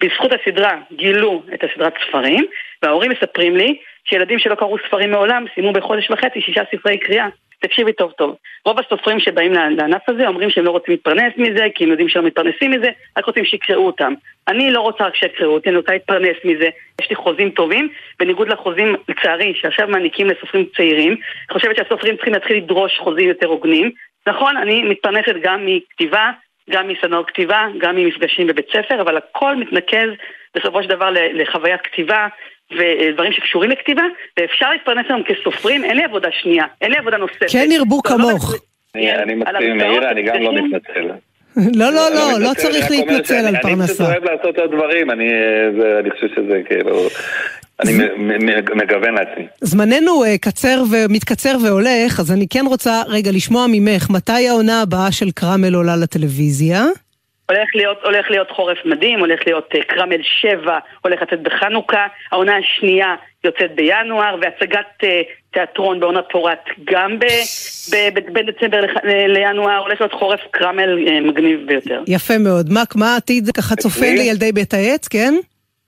בזכות הסדרה גילו את הסדרת ספרים, וההורים מספרים לי שילדים שלא קראו ספרים מעולם סיימו בחודש וחצי שישה ספרי קריאה. תקשיבי טוב טוב, רוב הסופרים שבאים לענף הזה אומרים שהם לא רוצים להתפרנס מזה, כי הם יודעים שהם מתפרנסים מזה, רק רוצים שיקראו אותם. אני לא רוצה רק שיקראו אותי, אני רוצה להתפרנס מזה. יש לי חוזים טובים, בניגוד לחוזים, לצערי, שעכשיו מעניקים לסופרים צעירים. אני חושבת שהסופרים צריכים להתחיל לדרוש חוזים יותר הוגנים. נכון, אני מתפרנסת גם מכתיבה, גם מסדנאות כתיבה, גם ממפגשים בבית ספר, אבל הכל מתנקז בסופו של דבר לחוויית כתיבה ודברים שקשורים לכתיבה, ואפשר להתפרנס היום כסופרים, אין לי עבודה שנייה, אין לי עבודה נוספת.
כן ירבו
לא
כמוך.
אני מסכים מאירה, אני גם לא מתנצל. [laughs]
לא, לא, לא, לא צריך להתנצל על
אני
פרנסה.
פשוט אוהב לעשות עוד דברים, אני זה- אני חושב שזה כאילו... אני מ- מ- מ- מגוון לעצמי.
זמננו אה, קצר ומתקצר והולך, אז אני כן רוצה רגע לשמוע ממך, מתי העונה הבאה של קרמל עולה לטלוויזיה?
הולך להיות, הולך להיות חורף מדהים, הולך להיות אה, קרמל 7, הולך לצאת בחנוכה, העונה השנייה יוצאת בינואר, והצגת אה, תיאטרון בעונת פורת גם ב, ב, ב, בין דצמבר לח, ל- לינואר, הולך להיות חורף קרמל אה, מגניב ביותר.
יפה מאוד. מה, מה העתיד ככה צופה? לילדי בית העץ, כן?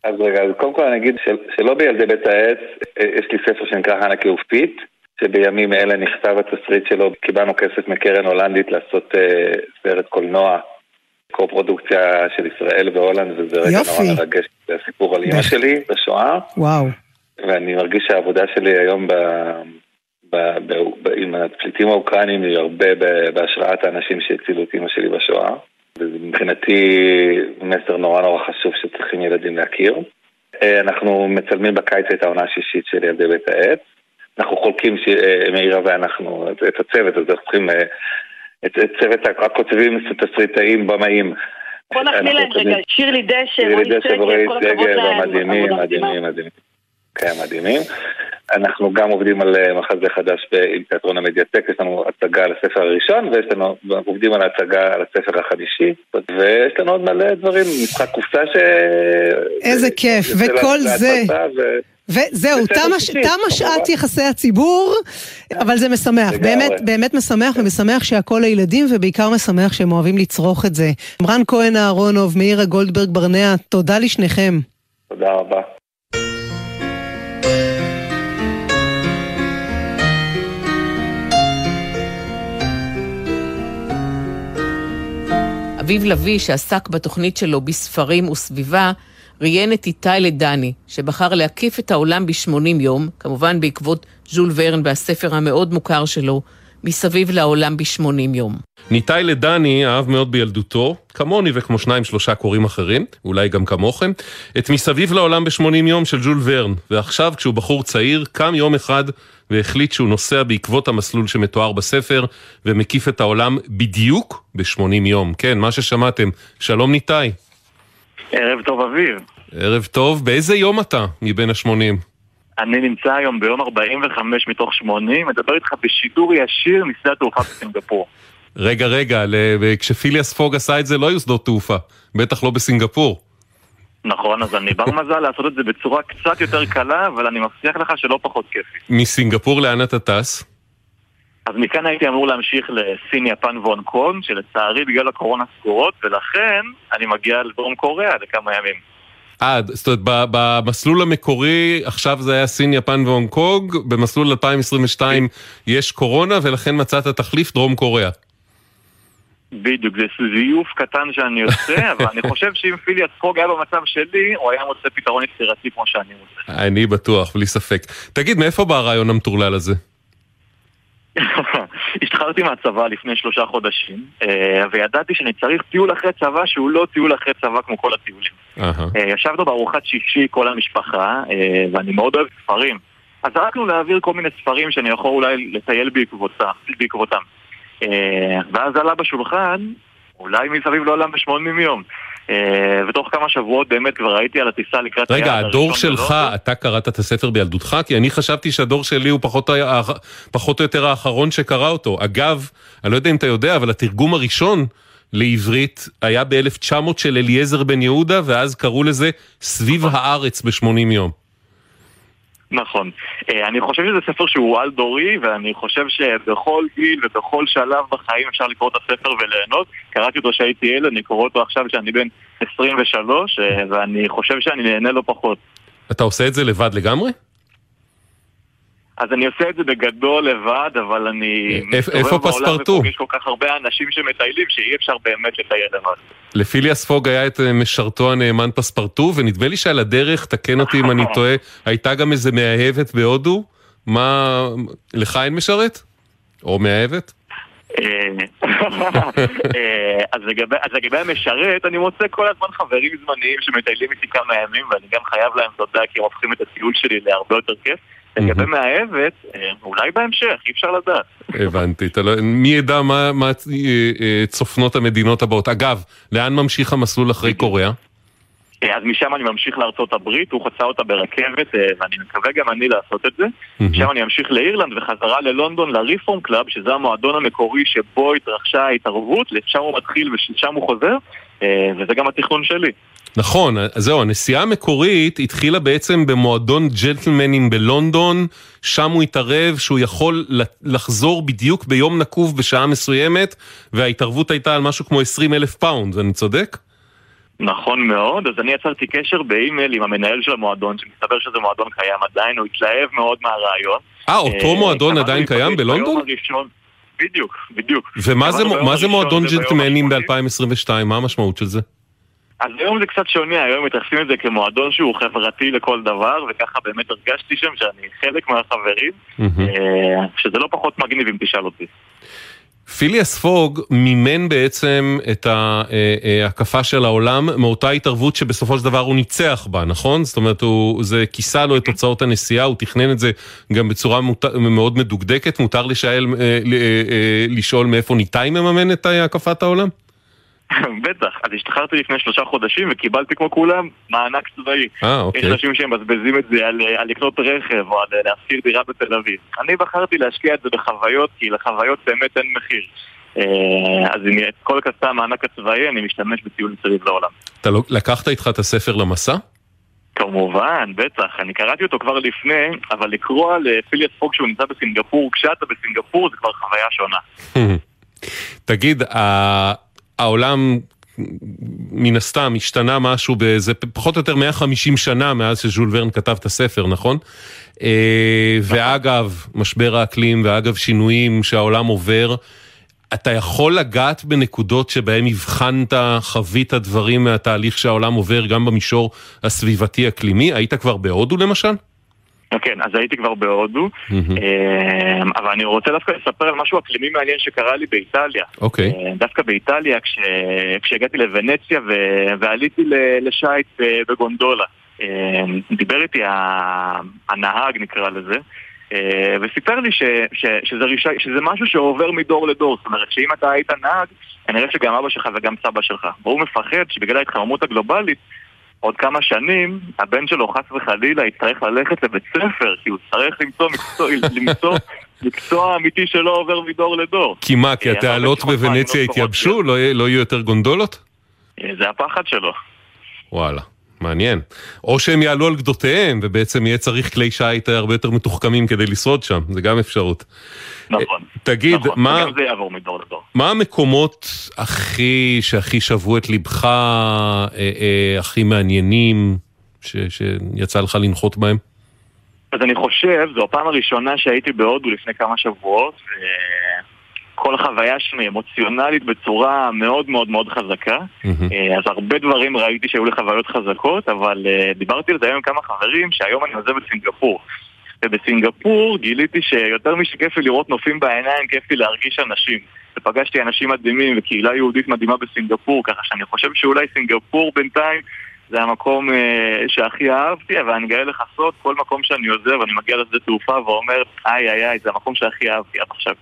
אז רגע, אז קודם כל אני אגיד של, שלא בילדי בית העץ, אה, יש לי ספר שנקרא חנה כאופית, שבימים אלה נכתב התסריט שלו, קיבלנו כסף מקרן הולנדית לעשות אה, סרט קולנוע, קו-פרודוקציה של ישראל והולנד, וזה רגע
יופי.
נורא מרגש, זה הסיפור על
בהחלט.
שלי בשואה,
וואו.
ואני מרגיש שהעבודה שלי היום ב... ב, ב, ב, עם הפליטים האוקראינים היא הרבה ב, בהשראת האנשים שהצילו את אמא שלי בשואה. וזה מבחינתי מסר נורא נורא חשוב שצריכים ילדים להכיר. אה, אנחנו מצלמים בקיץ את העונה השישית של ילדי בית העץ. אנחנו חולקים, ש- אה, מאירה ואנחנו, את, את הצוות, אז אנחנו צריכים אה, את, את צוות הקוצבים, תסריטאים, במאים.
בוא נחמיא
אנחנו
להם רגע, שירלי דשא,
שירלי דשא ורועי
עבודה מדהימה.
מדהימים, מדהימים. כן, מדהימים. אנחנו גם עובדים על אה, מחזה חדש עם תיאטרון המדיאטק, יש לנו הצגה על הספר הראשון, ויש לנו, עובדים על ההצגה על הספר החמישי, ויש לנו עוד מלא דברים, משחק קופסה ש...
איזה כיף, וכל זה.
ו-
וזהו, תמה שעת. יחסי הציבור, אבל זה משמח. באמת, באמת משמח, ומשמח שהכל לילדים, ובעיקר משמח שהם אוהבים לצרוך את זה. רן כהן אהרונוב, מאירה גולדברג ברנע, תודה לשניכם.
תודה רבה.
אביב לביא, שעסק בתוכנית שלו בספרים וסביבה, ראיין את איתי לדני, שבחר להקיף את העולם ב-80 יום, כמובן בעקבות ז'ול ורן והספר המאוד מוכר שלו, מסביב לעולם ב-80 יום.
ניתאי לדני אהב מאוד בילדותו, כמוני וכמו שניים שלושה קוראים אחרים, אולי גם כמוכם, את מסביב לעולם ב-80 יום של ז'ול ורן, ועכשיו כשהוא בחור צעיר, קם יום אחד והחליט שהוא נוסע בעקבות המסלול שמתואר בספר, ומקיף את העולם בדיוק ב-80 יום. כן, מה ששמעתם. שלום ניתאי.
ערב טוב אביב.
ערב טוב, באיזה יום אתה מבין ה-80?
אני נמצא היום ביום 45 מתוך 80, מדבר איתך בשידור ישיר משדה התעופה בסינגפור.
רגע, רגע, כשפיליאס פוג עשה את זה לא היו שדות תעופה, בטח לא בסינגפור.
נכון, אז אני בר מזל [laughs] לעשות את זה בצורה קצת יותר קלה, אבל אני מבטיח לך שלא פחות כיפי.
מסינגפור לאן אתה טס?
אז מכאן הייתי אמור להמשיך לסין, יפן והונג קונג, שלצערי בגלל הקורונה סגורות, ולכן אני מגיע לדרום קוריאה לכמה ימים.
אה, זאת אומרת, במסלול המקורי, עכשיו זה היה סין, יפן והונג קונג, במסלול 2022 יש קורונה, ולכן מצאת תחליף דרום קוריאה.
בדיוק, זה זיוף קטן שאני עושה, [laughs] אבל אני חושב שאם פיליאס פוג היה במצב שלי, הוא היה מוצא פתרון יצירתי כמו שאני רוצה.
אני בטוח, בלי ספק. תגיד, מאיפה בא הרעיון המטורלל הזה?
השתחררתי מהצבא לפני שלושה חודשים, אה, וידעתי שאני צריך טיול אחרי צבא שהוא לא טיול אחרי צבא כמו כל הטיולים. אה, ישבנו בארוחת שישי כל המשפחה, אה, ואני מאוד אוהב ספרים. אז זרקנו להעביר כל מיני ספרים שאני יכול אולי לטייל בעקבותם. ואז עלה בשולחן, אולי מסביב לעולם ב-80 יום. אה, ותוך כמה שבועות באמת כבר הייתי על הטיסה לקראת...
רגע, הדור שלך. אתה קראת את הספר בילדותך? כי אני חשבתי שהדור שלי הוא פחות, פחות או יותר האחרון שקרא אותו. אגב, אני לא יודע אם אתה יודע, אבל התרגום הראשון לעברית היה ב-1900 של אליעזר בן יהודה, ואז קראו לזה סביב הארץ ב-80 יום.
נכון. אה, אני חושב שזה ספר שהוא על-דורי, ואני חושב שבכל גיל ובכל שלב בחיים אפשר לקרוא את הספר וליהנות. קראתי אותו כשהייתי ילד, אני קורא אותו עכשיו כשאני בן 23, אה, ואני חושב שאני נהנה לא פחות.
אתה עושה את זה לבד לגמרי?
אז אני עושה את זה בגדול לבד, אבל אני...
איפה- פספרטו?
ופוגש כל כך הרבה אנשים שמטיילים, שאי אפשר באמת לטייל לבד.
לפיליאס פוג היה את אה, משרתו הנאמן פספרטו, ונדמה לי שעל הדרך, תקן אותי אם אני [laughs] טועה, הייתה גם איזה מאהבת בהודו. מה, לך אין משרת? או מאהבת? [laughs]
אה, אז לגבי, אז לגבי המשרת, אני מוצא כל הזמן חברים זמניים שמטיילים איתי כמה ימים, ואני גם חייב להם תודה כי הם הופכים את הטיול שלי להרבה יותר כיף. לגבי מאהבת, אה, אולי בהמשך, אי אפשר לדעת.
הבנתי, לא, מי ידע מה, אה, אה, צופנות המדינות הבאות. אגב, לאן ממשיך המסלול אחרי קוריאה?
אה, אז משם אני ממשיך לארצות הברית, הוא חצה אותה ברכבת, ואני מקווה גם אני לעשות את זה. משם אני אמשיך לאירלנד וחזרה ללונדון לריפורם קלאב, שזה המועדון המקורי שבו התרחשה ההתערבות, לשם הוא מתחיל ושם הוא חוזר, וזה גם התכנון שלי.
נכון, אז זהו, הנסיעה המקורית התחילה בעצם במועדון ג'נטלמנים בלונדון, שם הוא התערב שהוא יכול לחזור בדיוק ביום נקוב בשעה מסוימת, וההתערבות הייתה על משהו כמו 20 אלף פאונד, אני צודק?
נכון מאוד, אז אני יצרתי קשר באימייל עם המנהל של המועדון, שמסתבר שזה מועדון קיים עדיין, הוא התלהב מאוד מהרעיון.
אה, אותו מועדון עדיין קיים בלונדון?
בדיוק, בדיוק.
ומה זה מועדון ג'נטלמנים ב-2022? מה המשמעות של זה?
אז היום זה קצת שונה, היום מתייחסים את זה כמועדון שהוא חברתי לכל דבר, וככה באמת הרגשתי שם שאני חלק מהחברים, אה, שזה לא פחות מגניב אם תשאל אותי.
פיליאס פוג מימן בעצם את ההקפה אה, אה, של העולם מאותה התערבות שבסופו של דבר הוא ניצח בה, נכון? זאת אומרת, הוא, זה כיסה לו את תוצאות הנסיעה, הוא תכנן את זה גם בצורה מות, מאוד מדוקדקת. מותר לשאל, לשאול מאיפה ניתאי מממן את הקפת העולם? [laughs]
בטח, אז השתחררתי לפני שלושה חודשים וקיבלתי כמו כולם מענק צבאי. אה, אוקיי. יש אנשים שמבזבזים את זה על, על לקנות רכב או על להשכיר דירה בתל אביב. אני בחרתי להשקיע את זה בחוויות, כי לחוויות באמת אין מחיר. אה, אז אם את כל כספי המענק הצבאי אני משתמש בטיול מסביב לעולם.
אתה לא, לקחת איתך את הספר למסע?
כמובן, בטח. אני קראתי אותו כבר לפני, אבל לקרוא על פיליאס פוג שהוא נמצא בסינגפור, כשאתה בסינגפור זה כבר חוויה שונה. [laughs]
תגיד, העולם מן הסתם השתנה משהו באיזה פחות או יותר 150 שנה מאז שז'ול ורן כתב את הספר, נכון? אה, ואגב, משבר האקלים ואגב שינויים שהעולם עובר, אתה יכול לגעת בנקודות שבהם הבחנת, חווית דברים מהתהליך שהעולם עובר גם במישור הסביבתי אקלימי? היית כבר בהודו למשל?
כן, אז הייתי כבר בהודו, אמ, אבל אני רוצה דווקא לספר על משהו אקלימי מעניין שקרה לי באיטליה.
אוקיי.
אמ, דווקא באיטליה, כשהגעתי לוונציה ועליתי לשייט אה, בגונדולה. אמ, דיבר איתי הנהג, נקרא לזה, אה, וסיפר לי ש, ש, שזה, רישי, שזה משהו שעובר מדור לדור. זאת אומרת שאם אתה היית נהג, כנראה שגם אבא שלך וגם סבא שלך. והוא מפחד שבגלל ההתחממות הגלובלית, עוד כמה שנים הבן שלו חס וחלילה יצטרך ללכת לבית ספר, כי הוא יצטרך למצוא מקצוע, [laughs] למצוא מקצוע אמיתי שלא עובר מדור לדור.
כי מה, כי אה, התעלות בוונציה התייבשו? לא, לא יהיו יותר גונדולות?
אה, זה הפחד שלו.
וואלה. מעניין. או שהם יעלו על גדותיהם, ובעצם יהיה צריך כלי שיט הרבה יותר מתוחכמים כדי לשרוד שם, זה גם אפשרות.
נכון.
תגיד,
נכון,
מה,
זה יעבור מדור לדור.
מה המקומות הכי, שהכי שבו את ליבך, אה, אה, הכי מעניינים, ש, שיצא לך לנחות בהם?
אז אני חושב, זו הפעם הראשונה שהייתי בהודו לפני כמה שבועות, כל החוויה שלי אמוציונלית בצורה מאוד מאוד מאוד חזקה. Mm-hmm. אז הרבה דברים ראיתי שהיו לי חוויות חזקות, אבל uh, דיברתי על זה היום עם כמה חברים שהיום אני עוזב בסינגפור. ובסינגפור גיליתי שיותר משכיף לי לראות נופים בעיניים, כיף לי להרגיש אנשים. ופגשתי אנשים מדהימים וקהילה יהודית מדהימה בסינגפור, ככה שאני חושב שאולי סינגפור בינתיים זה המקום uh, שהכי אהבתי, אבל אני גאה לך סוד, כל מקום שאני עוזב, אני מגיע לשדה תעופה ואומר, איי איי איי, זה המקום שהכי אהבתי עד עכשיו.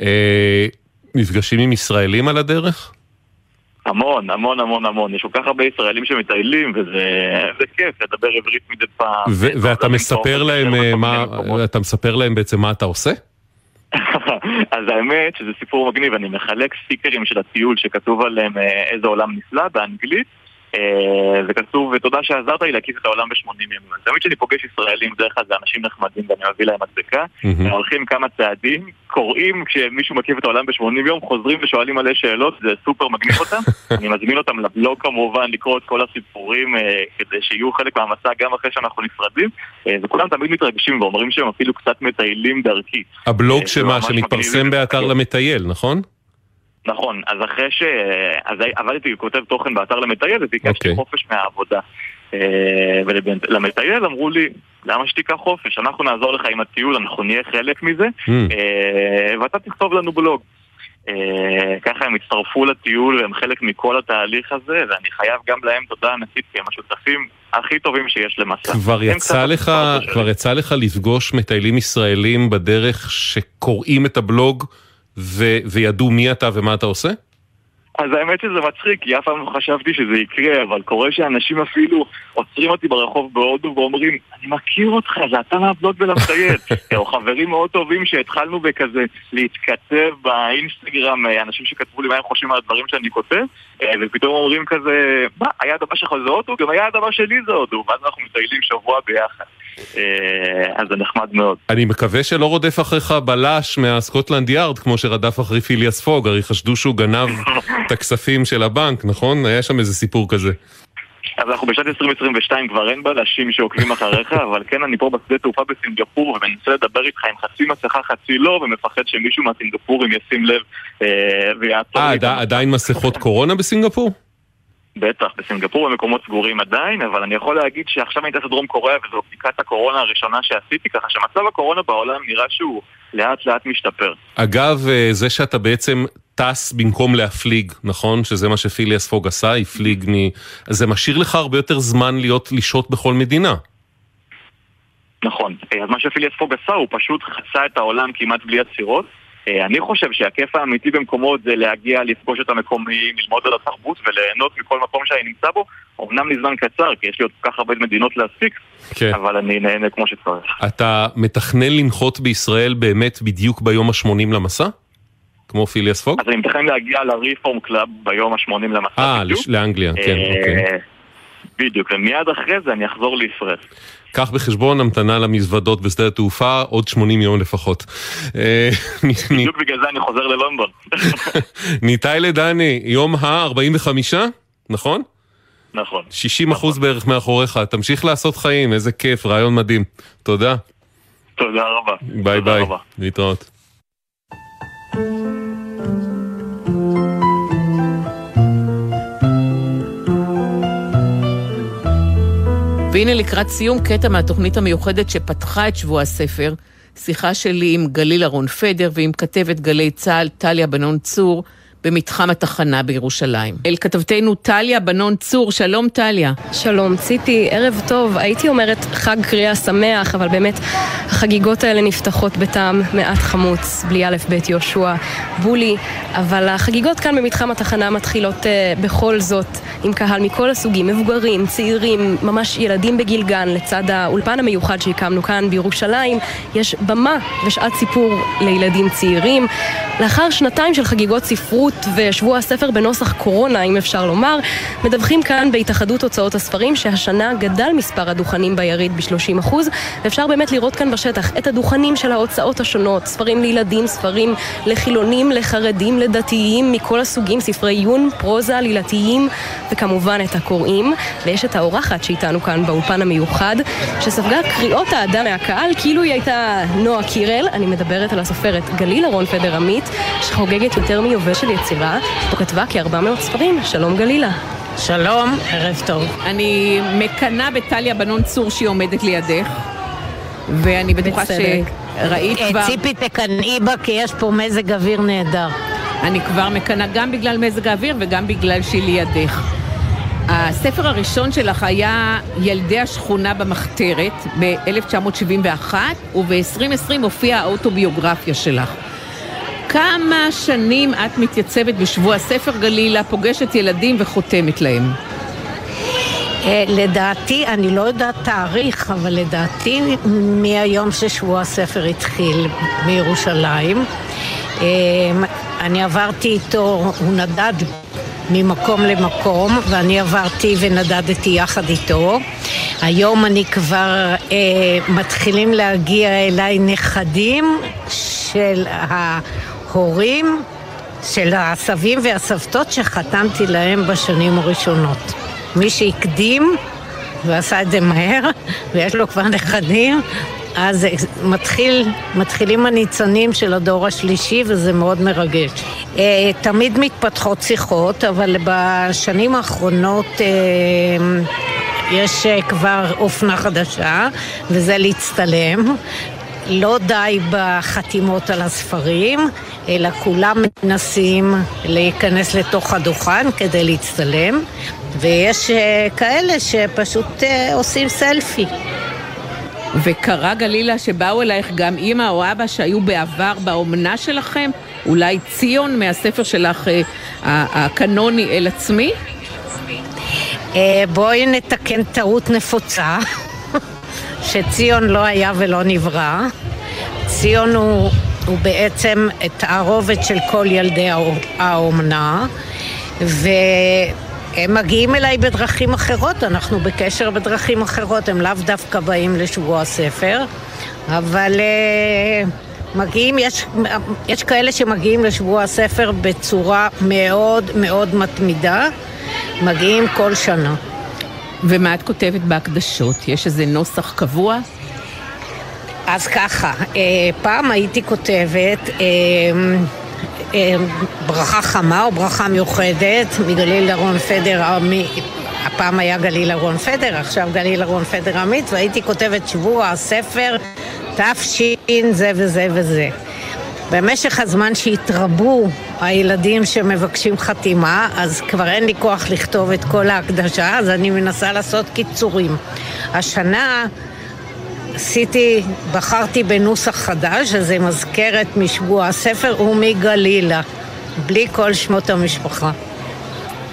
אה, מפגשים עם ישראלים על הדרך?
המון, המון, המון, המון. יש כל כך הרבה ישראלים שמטיילים, וזה כיף לדבר עברית מדי פעם.
ואתה מספר להם אה, מה, אתה מספר להם בעצם מה אתה עושה? [laughs]
אז האמת שזה סיפור מגניב, אני מחלק סטיקרים של הטיול שכתוב עליהם אה, איזה עולם נפלא באנגלית. זה כתוב, ותודה שעזרת לי להקיף את העולם ב-80 ימים. תמיד כשאני פוגש ישראלים, בדרך כלל זה אנשים נחמדים ואני מביא להם מדבקה, הם הולכים כמה צעדים, קוראים כשמישהו מקיף את העולם ב-80 יום, חוזרים ושואלים מלא שאלות, זה סופר מגניב אותם. [laughs] אני מזמין אותם לבלוג כמובן, לקרוא את כל הסיפורים אה, כדי שיהיו חלק מהמסע גם אחרי שאנחנו נפרדים, אה, וכולם תמיד מתרגשים ואומרים שהם אפילו קצת מטיילים דרכי.
הבלוג אה, שמה, שמתפרסם באתר למטייל, נכון?
נכון, אז אחרי ש... אז עבדתי ככותב תוכן באתר למטייל וביקשתי okay. אוקיי. חופש מהעבודה. אה, ולמטייל אמרו לי, למה שתיקח חופש? אנחנו נעזור לך עם הטיול, אנחנו נהיה חלק מזה, mm. ואתה תכתוב לנו בלוג. אה, ככה הם הצטרפו לטיול והם חלק מכל התהליך הזה, ואני חייב גם להם תודה ענקית, כי הם השותפים הכי טובים שיש למסע.
כבר יצא לך, כבר יצא לך לפגוש מטיילים ישראלים בדרך שקוראים את הבלוג ו- וידעו מי אתה ומה אתה עושה?
אז האמת שזה מצחיק, כי אף פעם לא חשבתי שזה יקרה, אבל קורה שאנשים אפילו עוצרים אותי ברחוב בהודו ואומרים, אני מכיר אותך, זה אתה מהבלוג ולמטייל. [laughs] או חברים מאוד טובים שהתחלנו בכזה להתכתב באינסטגרם, אנשים שכתבו לי מה הם חושבים על הדברים שאני כותב, אה, ופתאום אומרים כזה, מה, היעד הבא שלך זה הודו? גם היעד הבא שלי זה הודו, ואז אנחנו מטיילים שבוע ביחד. אה, אז זה נחמד מאוד.
אני מקווה שלא רודף אחריך בלש מהסקוטלנד יארד, כמו שרדף אחרי פיליאס פוג, הרי חשדו שהוא גנב [laughs] את הכספים של הבנק, נכון? היה שם איזה סיפור כזה.
אז אנחנו בשנת 2022 כבר אין בלשים שעוקבים אחריך, [laughs] אבל כן אני פה בשדה תעופה בסינגפור ומנסה לדבר איתך עם חצי מסכה חצי לא, ומפחד שמישהו מהסינגפורים ישים לב אה, ויעצור.
אה, עדיין מסכות קורונה בסינגפור?
בטח, בסינגפור במקומות סגורים עדיין, אבל אני יכול להגיד שעכשיו אני טס לדרום קוריאה וזו בדיקת הקורונה הראשונה שעשיתי, ככה שמצב הקורונה בעולם נראה שהוא לאט לאט משתפר.
אגב, אה, זה שאתה בעצם טס במקום להפליג, נכון? שזה מה שפיליאס פוג עשה, הפליג מ... זה משאיר לך הרבה יותר זמן להיות לשהות בכל מדינה.
נכון. אז מה שפיליאס פוג עשה, הוא פשוט חצה את העולם כמעט בלי עצירות. אה, אני חושב שהכיף האמיתי במקומות זה להגיע, לפגוש את המקומיים, ללמוד על התרבות וליהנות מכל מקום שאני נמצא בו, אמנם לזמן קצר, כי יש לי עוד כל כך הרבה מדינות להספיק, כן. אבל אני נהנה כמו שצריך.
אתה מתכנן לנחות בישראל באמת בדיוק ביום ה-80 למסע? כמו פיליאס פוג?
אז אני מתכנן להגיע לריפורם קלאב ביום ה-80 למסע
אה, לאנגליה, כן, אה, אוקיי.
בדיוק, ומיד אחרי זה אני אחזור לישראל.
קח בחשבון המתנה למזוודות בשדה התעופה, עוד 80 יום לפחות.
אה, [laughs] בדיוק בגלל זה אני חוזר ללונדון. [laughs]
ניתאי לדני, יום ה-45, נכון?
נכון.
60 נכון. אחוז בערך מאחוריך, תמשיך לעשות חיים, איזה כיף, רעיון מדהים. תודה.
תודה רבה.
ביי ביי, להתראות.
והנה לקראת סיום קטע מהתוכנית המיוחדת שפתחה את שבוע הספר, שיחה שלי עם גליל אהרון פדר ועם כתבת גלי צה"ל טליה בנון צור, במתחם התחנה בירושלים. אל כתבתנו טליה בנון צור, שלום טליה.
שלום ציפי, ערב טוב. הייתי אומרת חג קריאה שמח, אבל באמת החגיגות האלה נפתחות בטעם מעט חמוץ, בלי א' ב' יהושע בולי, אבל החגיגות כאן במתחם התחנה מתחילות uh, בכל זאת עם קהל מכל הסוגים, מבוגרים, צעירים, ממש ילדים בגיל גן, לצד האולפן המיוחד שהקמנו כאן בירושלים, יש במה ושעת סיפור לילדים צעירים. לאחר שנתיים של חגיגות ספרות הספרות ושבוע הספר בנוסח קורונה, אם אפשר לומר, מדווחים כאן בהתאחדות הוצאות הספרים שהשנה גדל מספר הדוכנים ביריד ב-30%, ואפשר באמת לראות כאן בשטח את הדוכנים של ההוצאות השונות, ספרים לילדים, ספרים לחילונים, לחרדים, לדתיים, מכל הסוגים, ספרי עיון, פרוזה, לילתיים, וכמובן את הקוראים. ויש את האורחת שאיתנו כאן באולפן המיוחד, שספגה קריאות האדם מהקהל כאילו היא הייתה נועה קירל. אני מדברת על הסופרת גליל אהרון פדר עמית, שחוגגת יותר מיובל של יצירה, פה כתבה כ-400 ספרים. שלום גלילה.
שלום, ערב טוב.
אני מקנאה בטליה בנון צור שהיא עומדת לידך, ואני בטוחה שראית
אה, כבר... ציפי תקנאי בה כי יש פה מזג אוויר נהדר.
אני כבר מקנאה גם בגלל מזג האוויר וגם בגלל שהיא לידך. הספר הראשון שלך היה ילדי השכונה במחתרת ב-1971, וב-2020 הופיעה האוטוביוגרפיה שלך. כמה שנים את מתייצבת בשבוע ספר גלילה, פוגשת ילדים וחותמת להם?
אה, לדעתי, אני לא יודעת תאריך, אבל לדעתי מהיום ששבוע הספר התחיל בירושלים. אה, אני עברתי איתו, הוא נדד ממקום למקום, ואני עברתי ונדדתי יחד איתו. היום אני כבר אה, מתחילים להגיע אליי נכדים של ה... הורים של הסבים והסבתות שחתמתי להם בשנים הראשונות. מי שהקדים ועשה את זה מהר, ויש לו כבר נכדים, אז מתחיל, מתחילים הניצנים של הדור השלישי וזה מאוד מרגש. אה, תמיד מתפתחות שיחות, אבל בשנים האחרונות אה, יש כבר אופנה חדשה, וזה להצטלם. לא די בחתימות על הספרים, אלא כולם מנסים להיכנס לתוך הדוכן כדי להצטלם, ויש אה, כאלה שפשוט אה, עושים סלפי.
וקרה גלילה שבאו אלייך גם אימא או אבא שהיו בעבר באומנה שלכם? אולי ציון מהספר שלך אה, הקנוני אל עצמי?
בואי נתקן טעות נפוצה, שציון לא היה ולא נברא. ציון הוא, הוא בעצם תערובת של כל ילדי האומנה, והם מגיעים אליי בדרכים אחרות, אנחנו בקשר בדרכים אחרות, הם לאו דווקא באים לשבוע הספר, אבל uh, מגיעים, יש, יש כאלה שמגיעים לשבוע הספר בצורה מאוד מאוד מתמידה. מגיעים כל שנה.
ומה את כותבת בהקדשות? יש איזה נוסח קבוע?
אז ככה, אה, פעם הייתי כותבת אה, אה, ברכה חמה או ברכה מיוחדת מגליל ארון פדר, הפעם היה גליל ארון פדר, עכשיו גליל ארון פדר עמית, והייתי כותבת שבוע הספר תש"ין זה וזה וזה. במשך הזמן שהתרבו הילדים שמבקשים חתימה, אז כבר אין לי כוח לכתוב את כל ההקדשה, אז אני מנסה לעשות קיצורים. השנה עשיתי, בחרתי בנוסח חדש, שזה מזכרת משבוע הספר ומגלילה, בלי כל שמות המשפחה.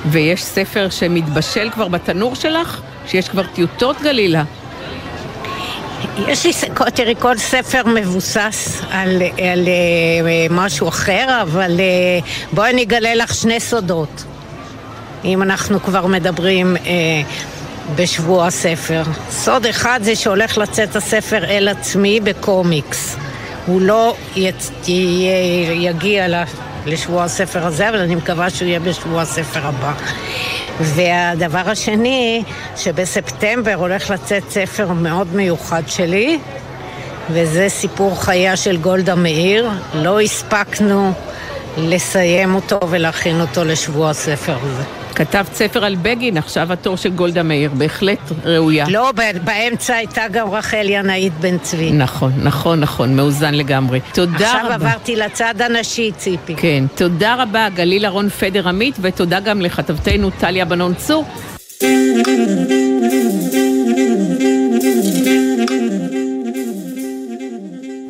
ויש ספר שמתבשל כבר בתנור שלך? שיש כבר טיוטות גלילה?
יש לי, תראי, כל ספר מבוסס על, על אה, משהו אחר, אבל אה, בואי אני אגלה לך שני סודות, אם אנחנו כבר מדברים אה, בשבוע הספר. סוד אחד זה שהולך לצאת הספר אל עצמי בקומיקס. הוא לא יצ... יגיע לשבוע הספר הזה, אבל אני מקווה שהוא יהיה בשבוע הספר הבא. והדבר השני, שבספטמבר הולך לצאת ספר מאוד מיוחד שלי, וזה סיפור חייה של גולדה מאיר. לא הספקנו לסיים אותו ולהכין אותו לשבוע הספר הזה.
כתבת ספר על בגין, עכשיו התור של גולדה מאיר, בהחלט ראויה.
לא, באמצע הייתה גם רחל ינאית בן צבי.
נכון, נכון, נכון, מאוזן לגמרי. תודה
עכשיו
רבה.
עכשיו עברתי לצד הנשי, ציפי.
כן, תודה רבה, גליל אהרון פדר עמית, ותודה גם לכתבתנו טליה בנון צור.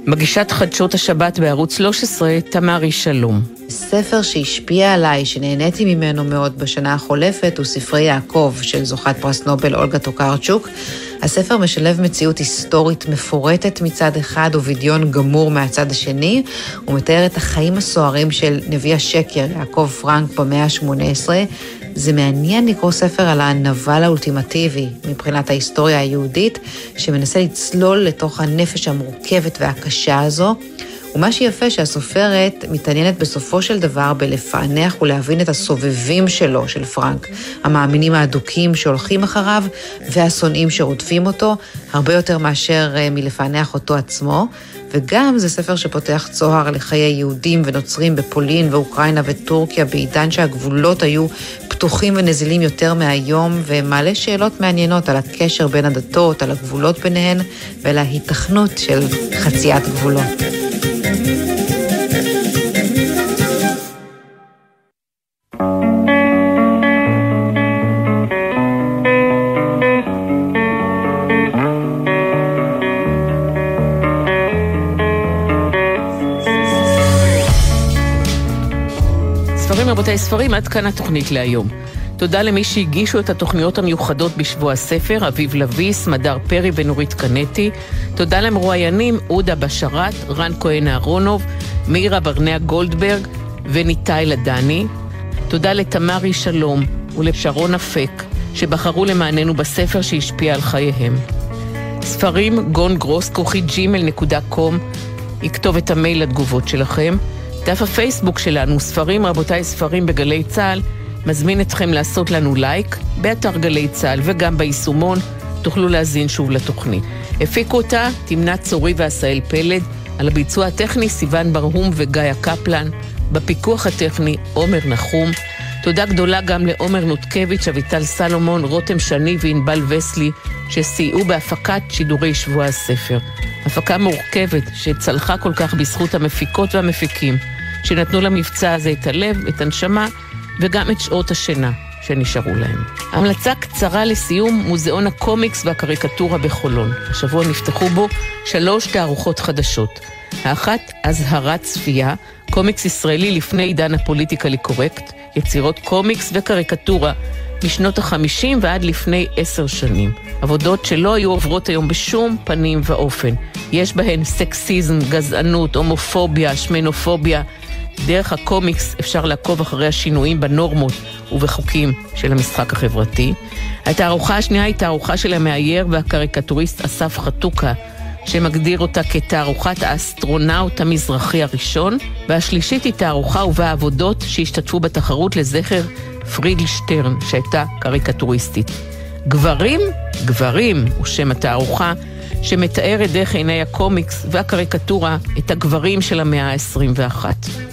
מגישת חדשות השבת בערוץ 13, תמרי שלום.
ספר שהשפיע עליי, שנהניתי ממנו מאוד בשנה החולפת, הוא ספרי יעקב של זוכת פרס נובל אולגה טוקרצ'וק. הספר משלב מציאות היסטורית מפורטת מצד אחד ובדיון גמור מהצד השני. הוא מתאר את החיים הסוערים של נביא השקר, יעקב פרנק, במאה ה-18. זה מעניין לקרוא ספר על הנבל האולטימטיבי מבחינת ההיסטוריה היהודית, שמנסה לצלול לתוך הנפש המורכבת והקשה הזו. ומה שיפה שהסופרת מתעניינת בסופו של דבר בלפענח ולהבין את הסובבים שלו, של פרנק, המאמינים האדוקים שהולכים אחריו והשונאים שרודפים אותו, הרבה יותר מאשר אה, מלפענח אותו עצמו. וגם זה ספר שפותח צוהר לחיי יהודים ונוצרים בפולין ואוקראינה וטורקיה בעידן שהגבולות היו פתוחים ונזילים יותר מהיום, ומעלה שאלות מעניינות על הקשר בין הדתות, על הגבולות ביניהן ועל ההיתכנות של חציית גבולות.
ספרים, עד כאן התוכנית להיום. תודה למי שהגישו את התוכניות המיוחדות בשבוע הספר, אביב לביס, מדר פרי ונורית קנטי. תודה למרואיינים עודה בשרת, רן כהן אהרונוב, מאירה ברנע גולדברג וניתאי לדני. תודה לתמרי שלום ולשרון אפק, שבחרו למעננו בספר שהשפיע על חייהם. ספרים גון גרוס, כוכי ג'ימל נקודה קום, יכתוב את המייל לתגובות שלכם. דף הפייסבוק שלנו, ספרים רבותיי ספרים בגלי צה"ל, מזמין אתכם לעשות לנו לייק באתר גלי צה"ל וגם ביישומון, תוכלו להזין שוב לתוכנית. הפיקו אותה תמנת צורי ועשאל פלד, על הביצוע הטכני סיון ברהום וגיא קפלן, בפיקוח הטכני עומר נחום. תודה גדולה גם לעומר נותקביץ', אביטל סלומון, רותם שני וענבל וסלי, שסייעו בהפקת שידורי שבוע הספר. הפקה מורכבת שצלחה כל כך בזכות המפיקות והמפיקים, שנתנו למבצע הזה את הלב, את הנשמה וגם את שעות השינה שנשארו להם. המלצה קצרה לסיום, מוזיאון הקומיקס והקריקטורה בחולון. השבוע נפתחו בו שלוש תערוכות חדשות. האחת, אזהרת צפייה, קומיקס ישראלי לפני עידן הפוליטיקלי קורקט, יצירות קומיקס וקריקטורה משנות החמישים ועד לפני עשר שנים. עבודות שלא היו עוברות היום בשום פנים ואופן. יש בהן סקסיזם, גזענות, הומופוביה, שמנופוביה. דרך הקומיקס אפשר לעקוב אחרי השינויים בנורמות ובחוקים של המשחק החברתי. התערוכה השנייה היא תערוכה של המאייר והקריקטוריסט אסף חנוכה, שמגדיר אותה כתערוכת האסטרונאוט המזרחי הראשון, והשלישית היא תערוכה ובה עבודות שהשתתפו בתחרות לזכר פרידל שטרן, שהייתה קריקטוריסטית. גברים, גברים הוא שם התערוכה, שמתארת דרך עיני הקומיקס והקריקטורה את הגברים של המאה ה-21.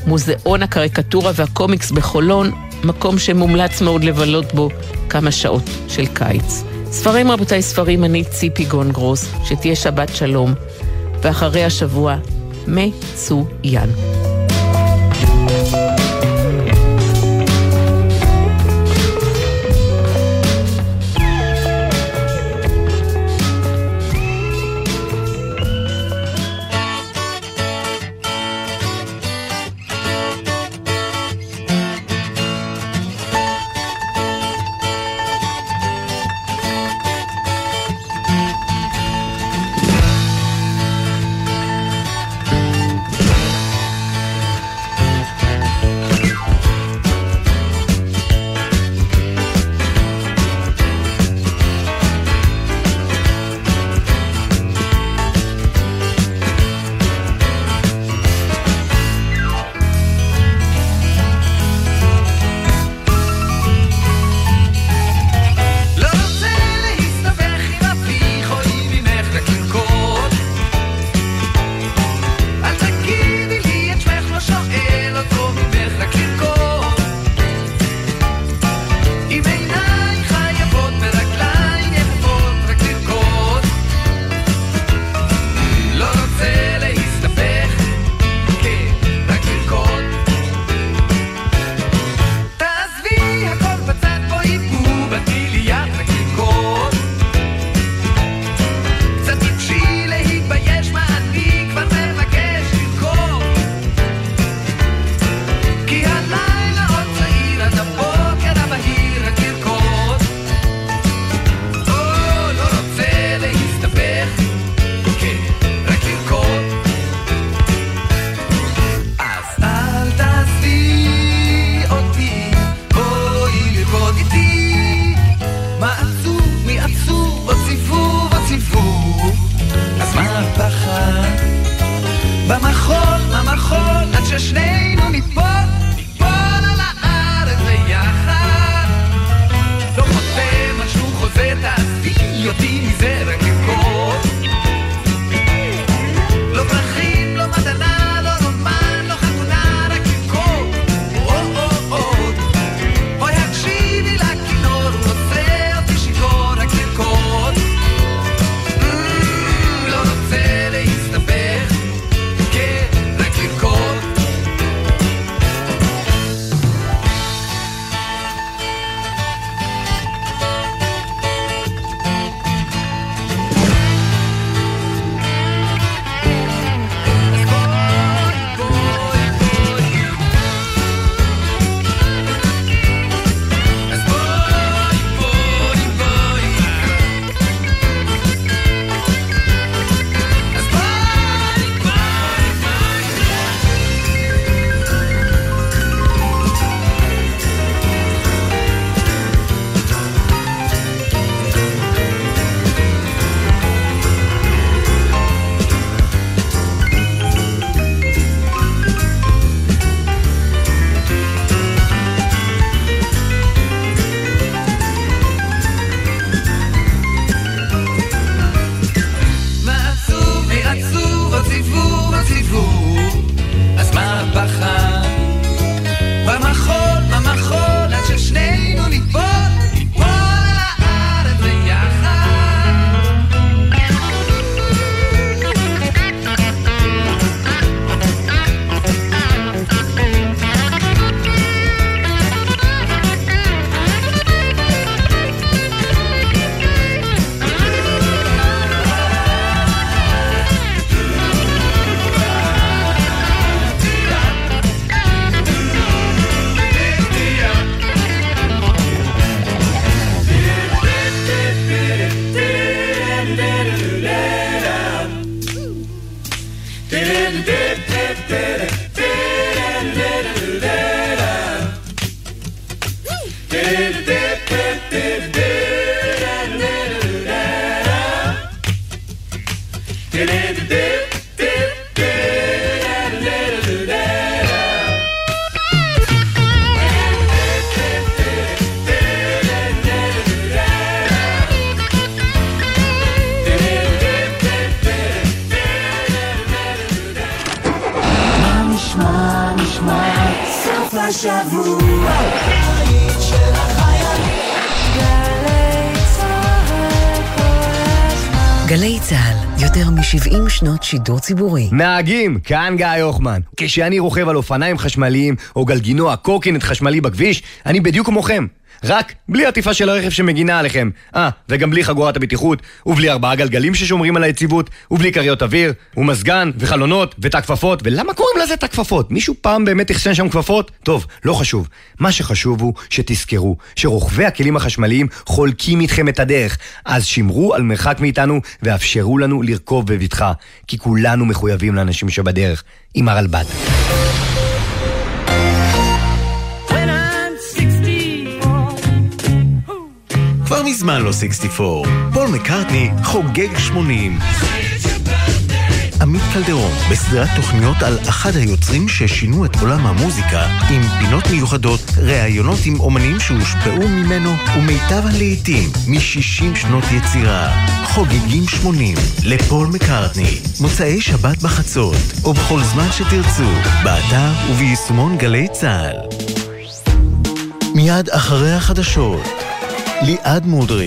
מוזיאון הקריקטורה והקומיקס בחולון, מקום שמומלץ מאוד לבלות בו כמה שעות של קיץ. ספרים רבותיי ספרים, אני ציפי גונגרוס, שתהיה שבת שלום, ואחרי השבוע מצוין.
70 שנות שידור ציבורי.
נהגים, כאן גיא הוחמן. כשאני רוכב על אופניים חשמליים או גלגינוע קורקינט חשמלי בכביש, אני בדיוק כמוכם. רק בלי עטיפה של הרכב שמגינה עליכם. אה, וגם בלי חגורת הבטיחות, ובלי ארבעה גלגלים ששומרים על היציבות, ובלי כריות אוויר, ומזגן, וחלונות, ותא כפפות, ולמה קוראים לזה תא כפפות? מישהו פעם באמת אחסן שם כפפות? טוב, לא חשוב. מה שחשוב הוא שתזכרו שרוכבי הכלים החשמליים חולקים איתכם את הדרך, אז שמרו על מרחק מאיתנו ואפשרו לנו לרכוב בבטחה, כי כולנו מחויבים לאנשים שבדרך, עם הרלב"ד.
כבר מזמן לא 64. פול מקארטני חוגג 80. עמית קלדרון, בסדרת תוכניות על אחד היוצרים ששינו את עולם המוזיקה, עם פינות מיוחדות, ראיונות עם אומנים שהושפעו ממנו, ומיטב הלעיתים מ-60 שנות יצירה. חוגגים 80, לפול מקארטני, מוצאי שבת בחצות, או בכל זמן שתרצו, באתר וביישומון גלי צה"ל. מיד אחרי החדשות, ליעד מודרי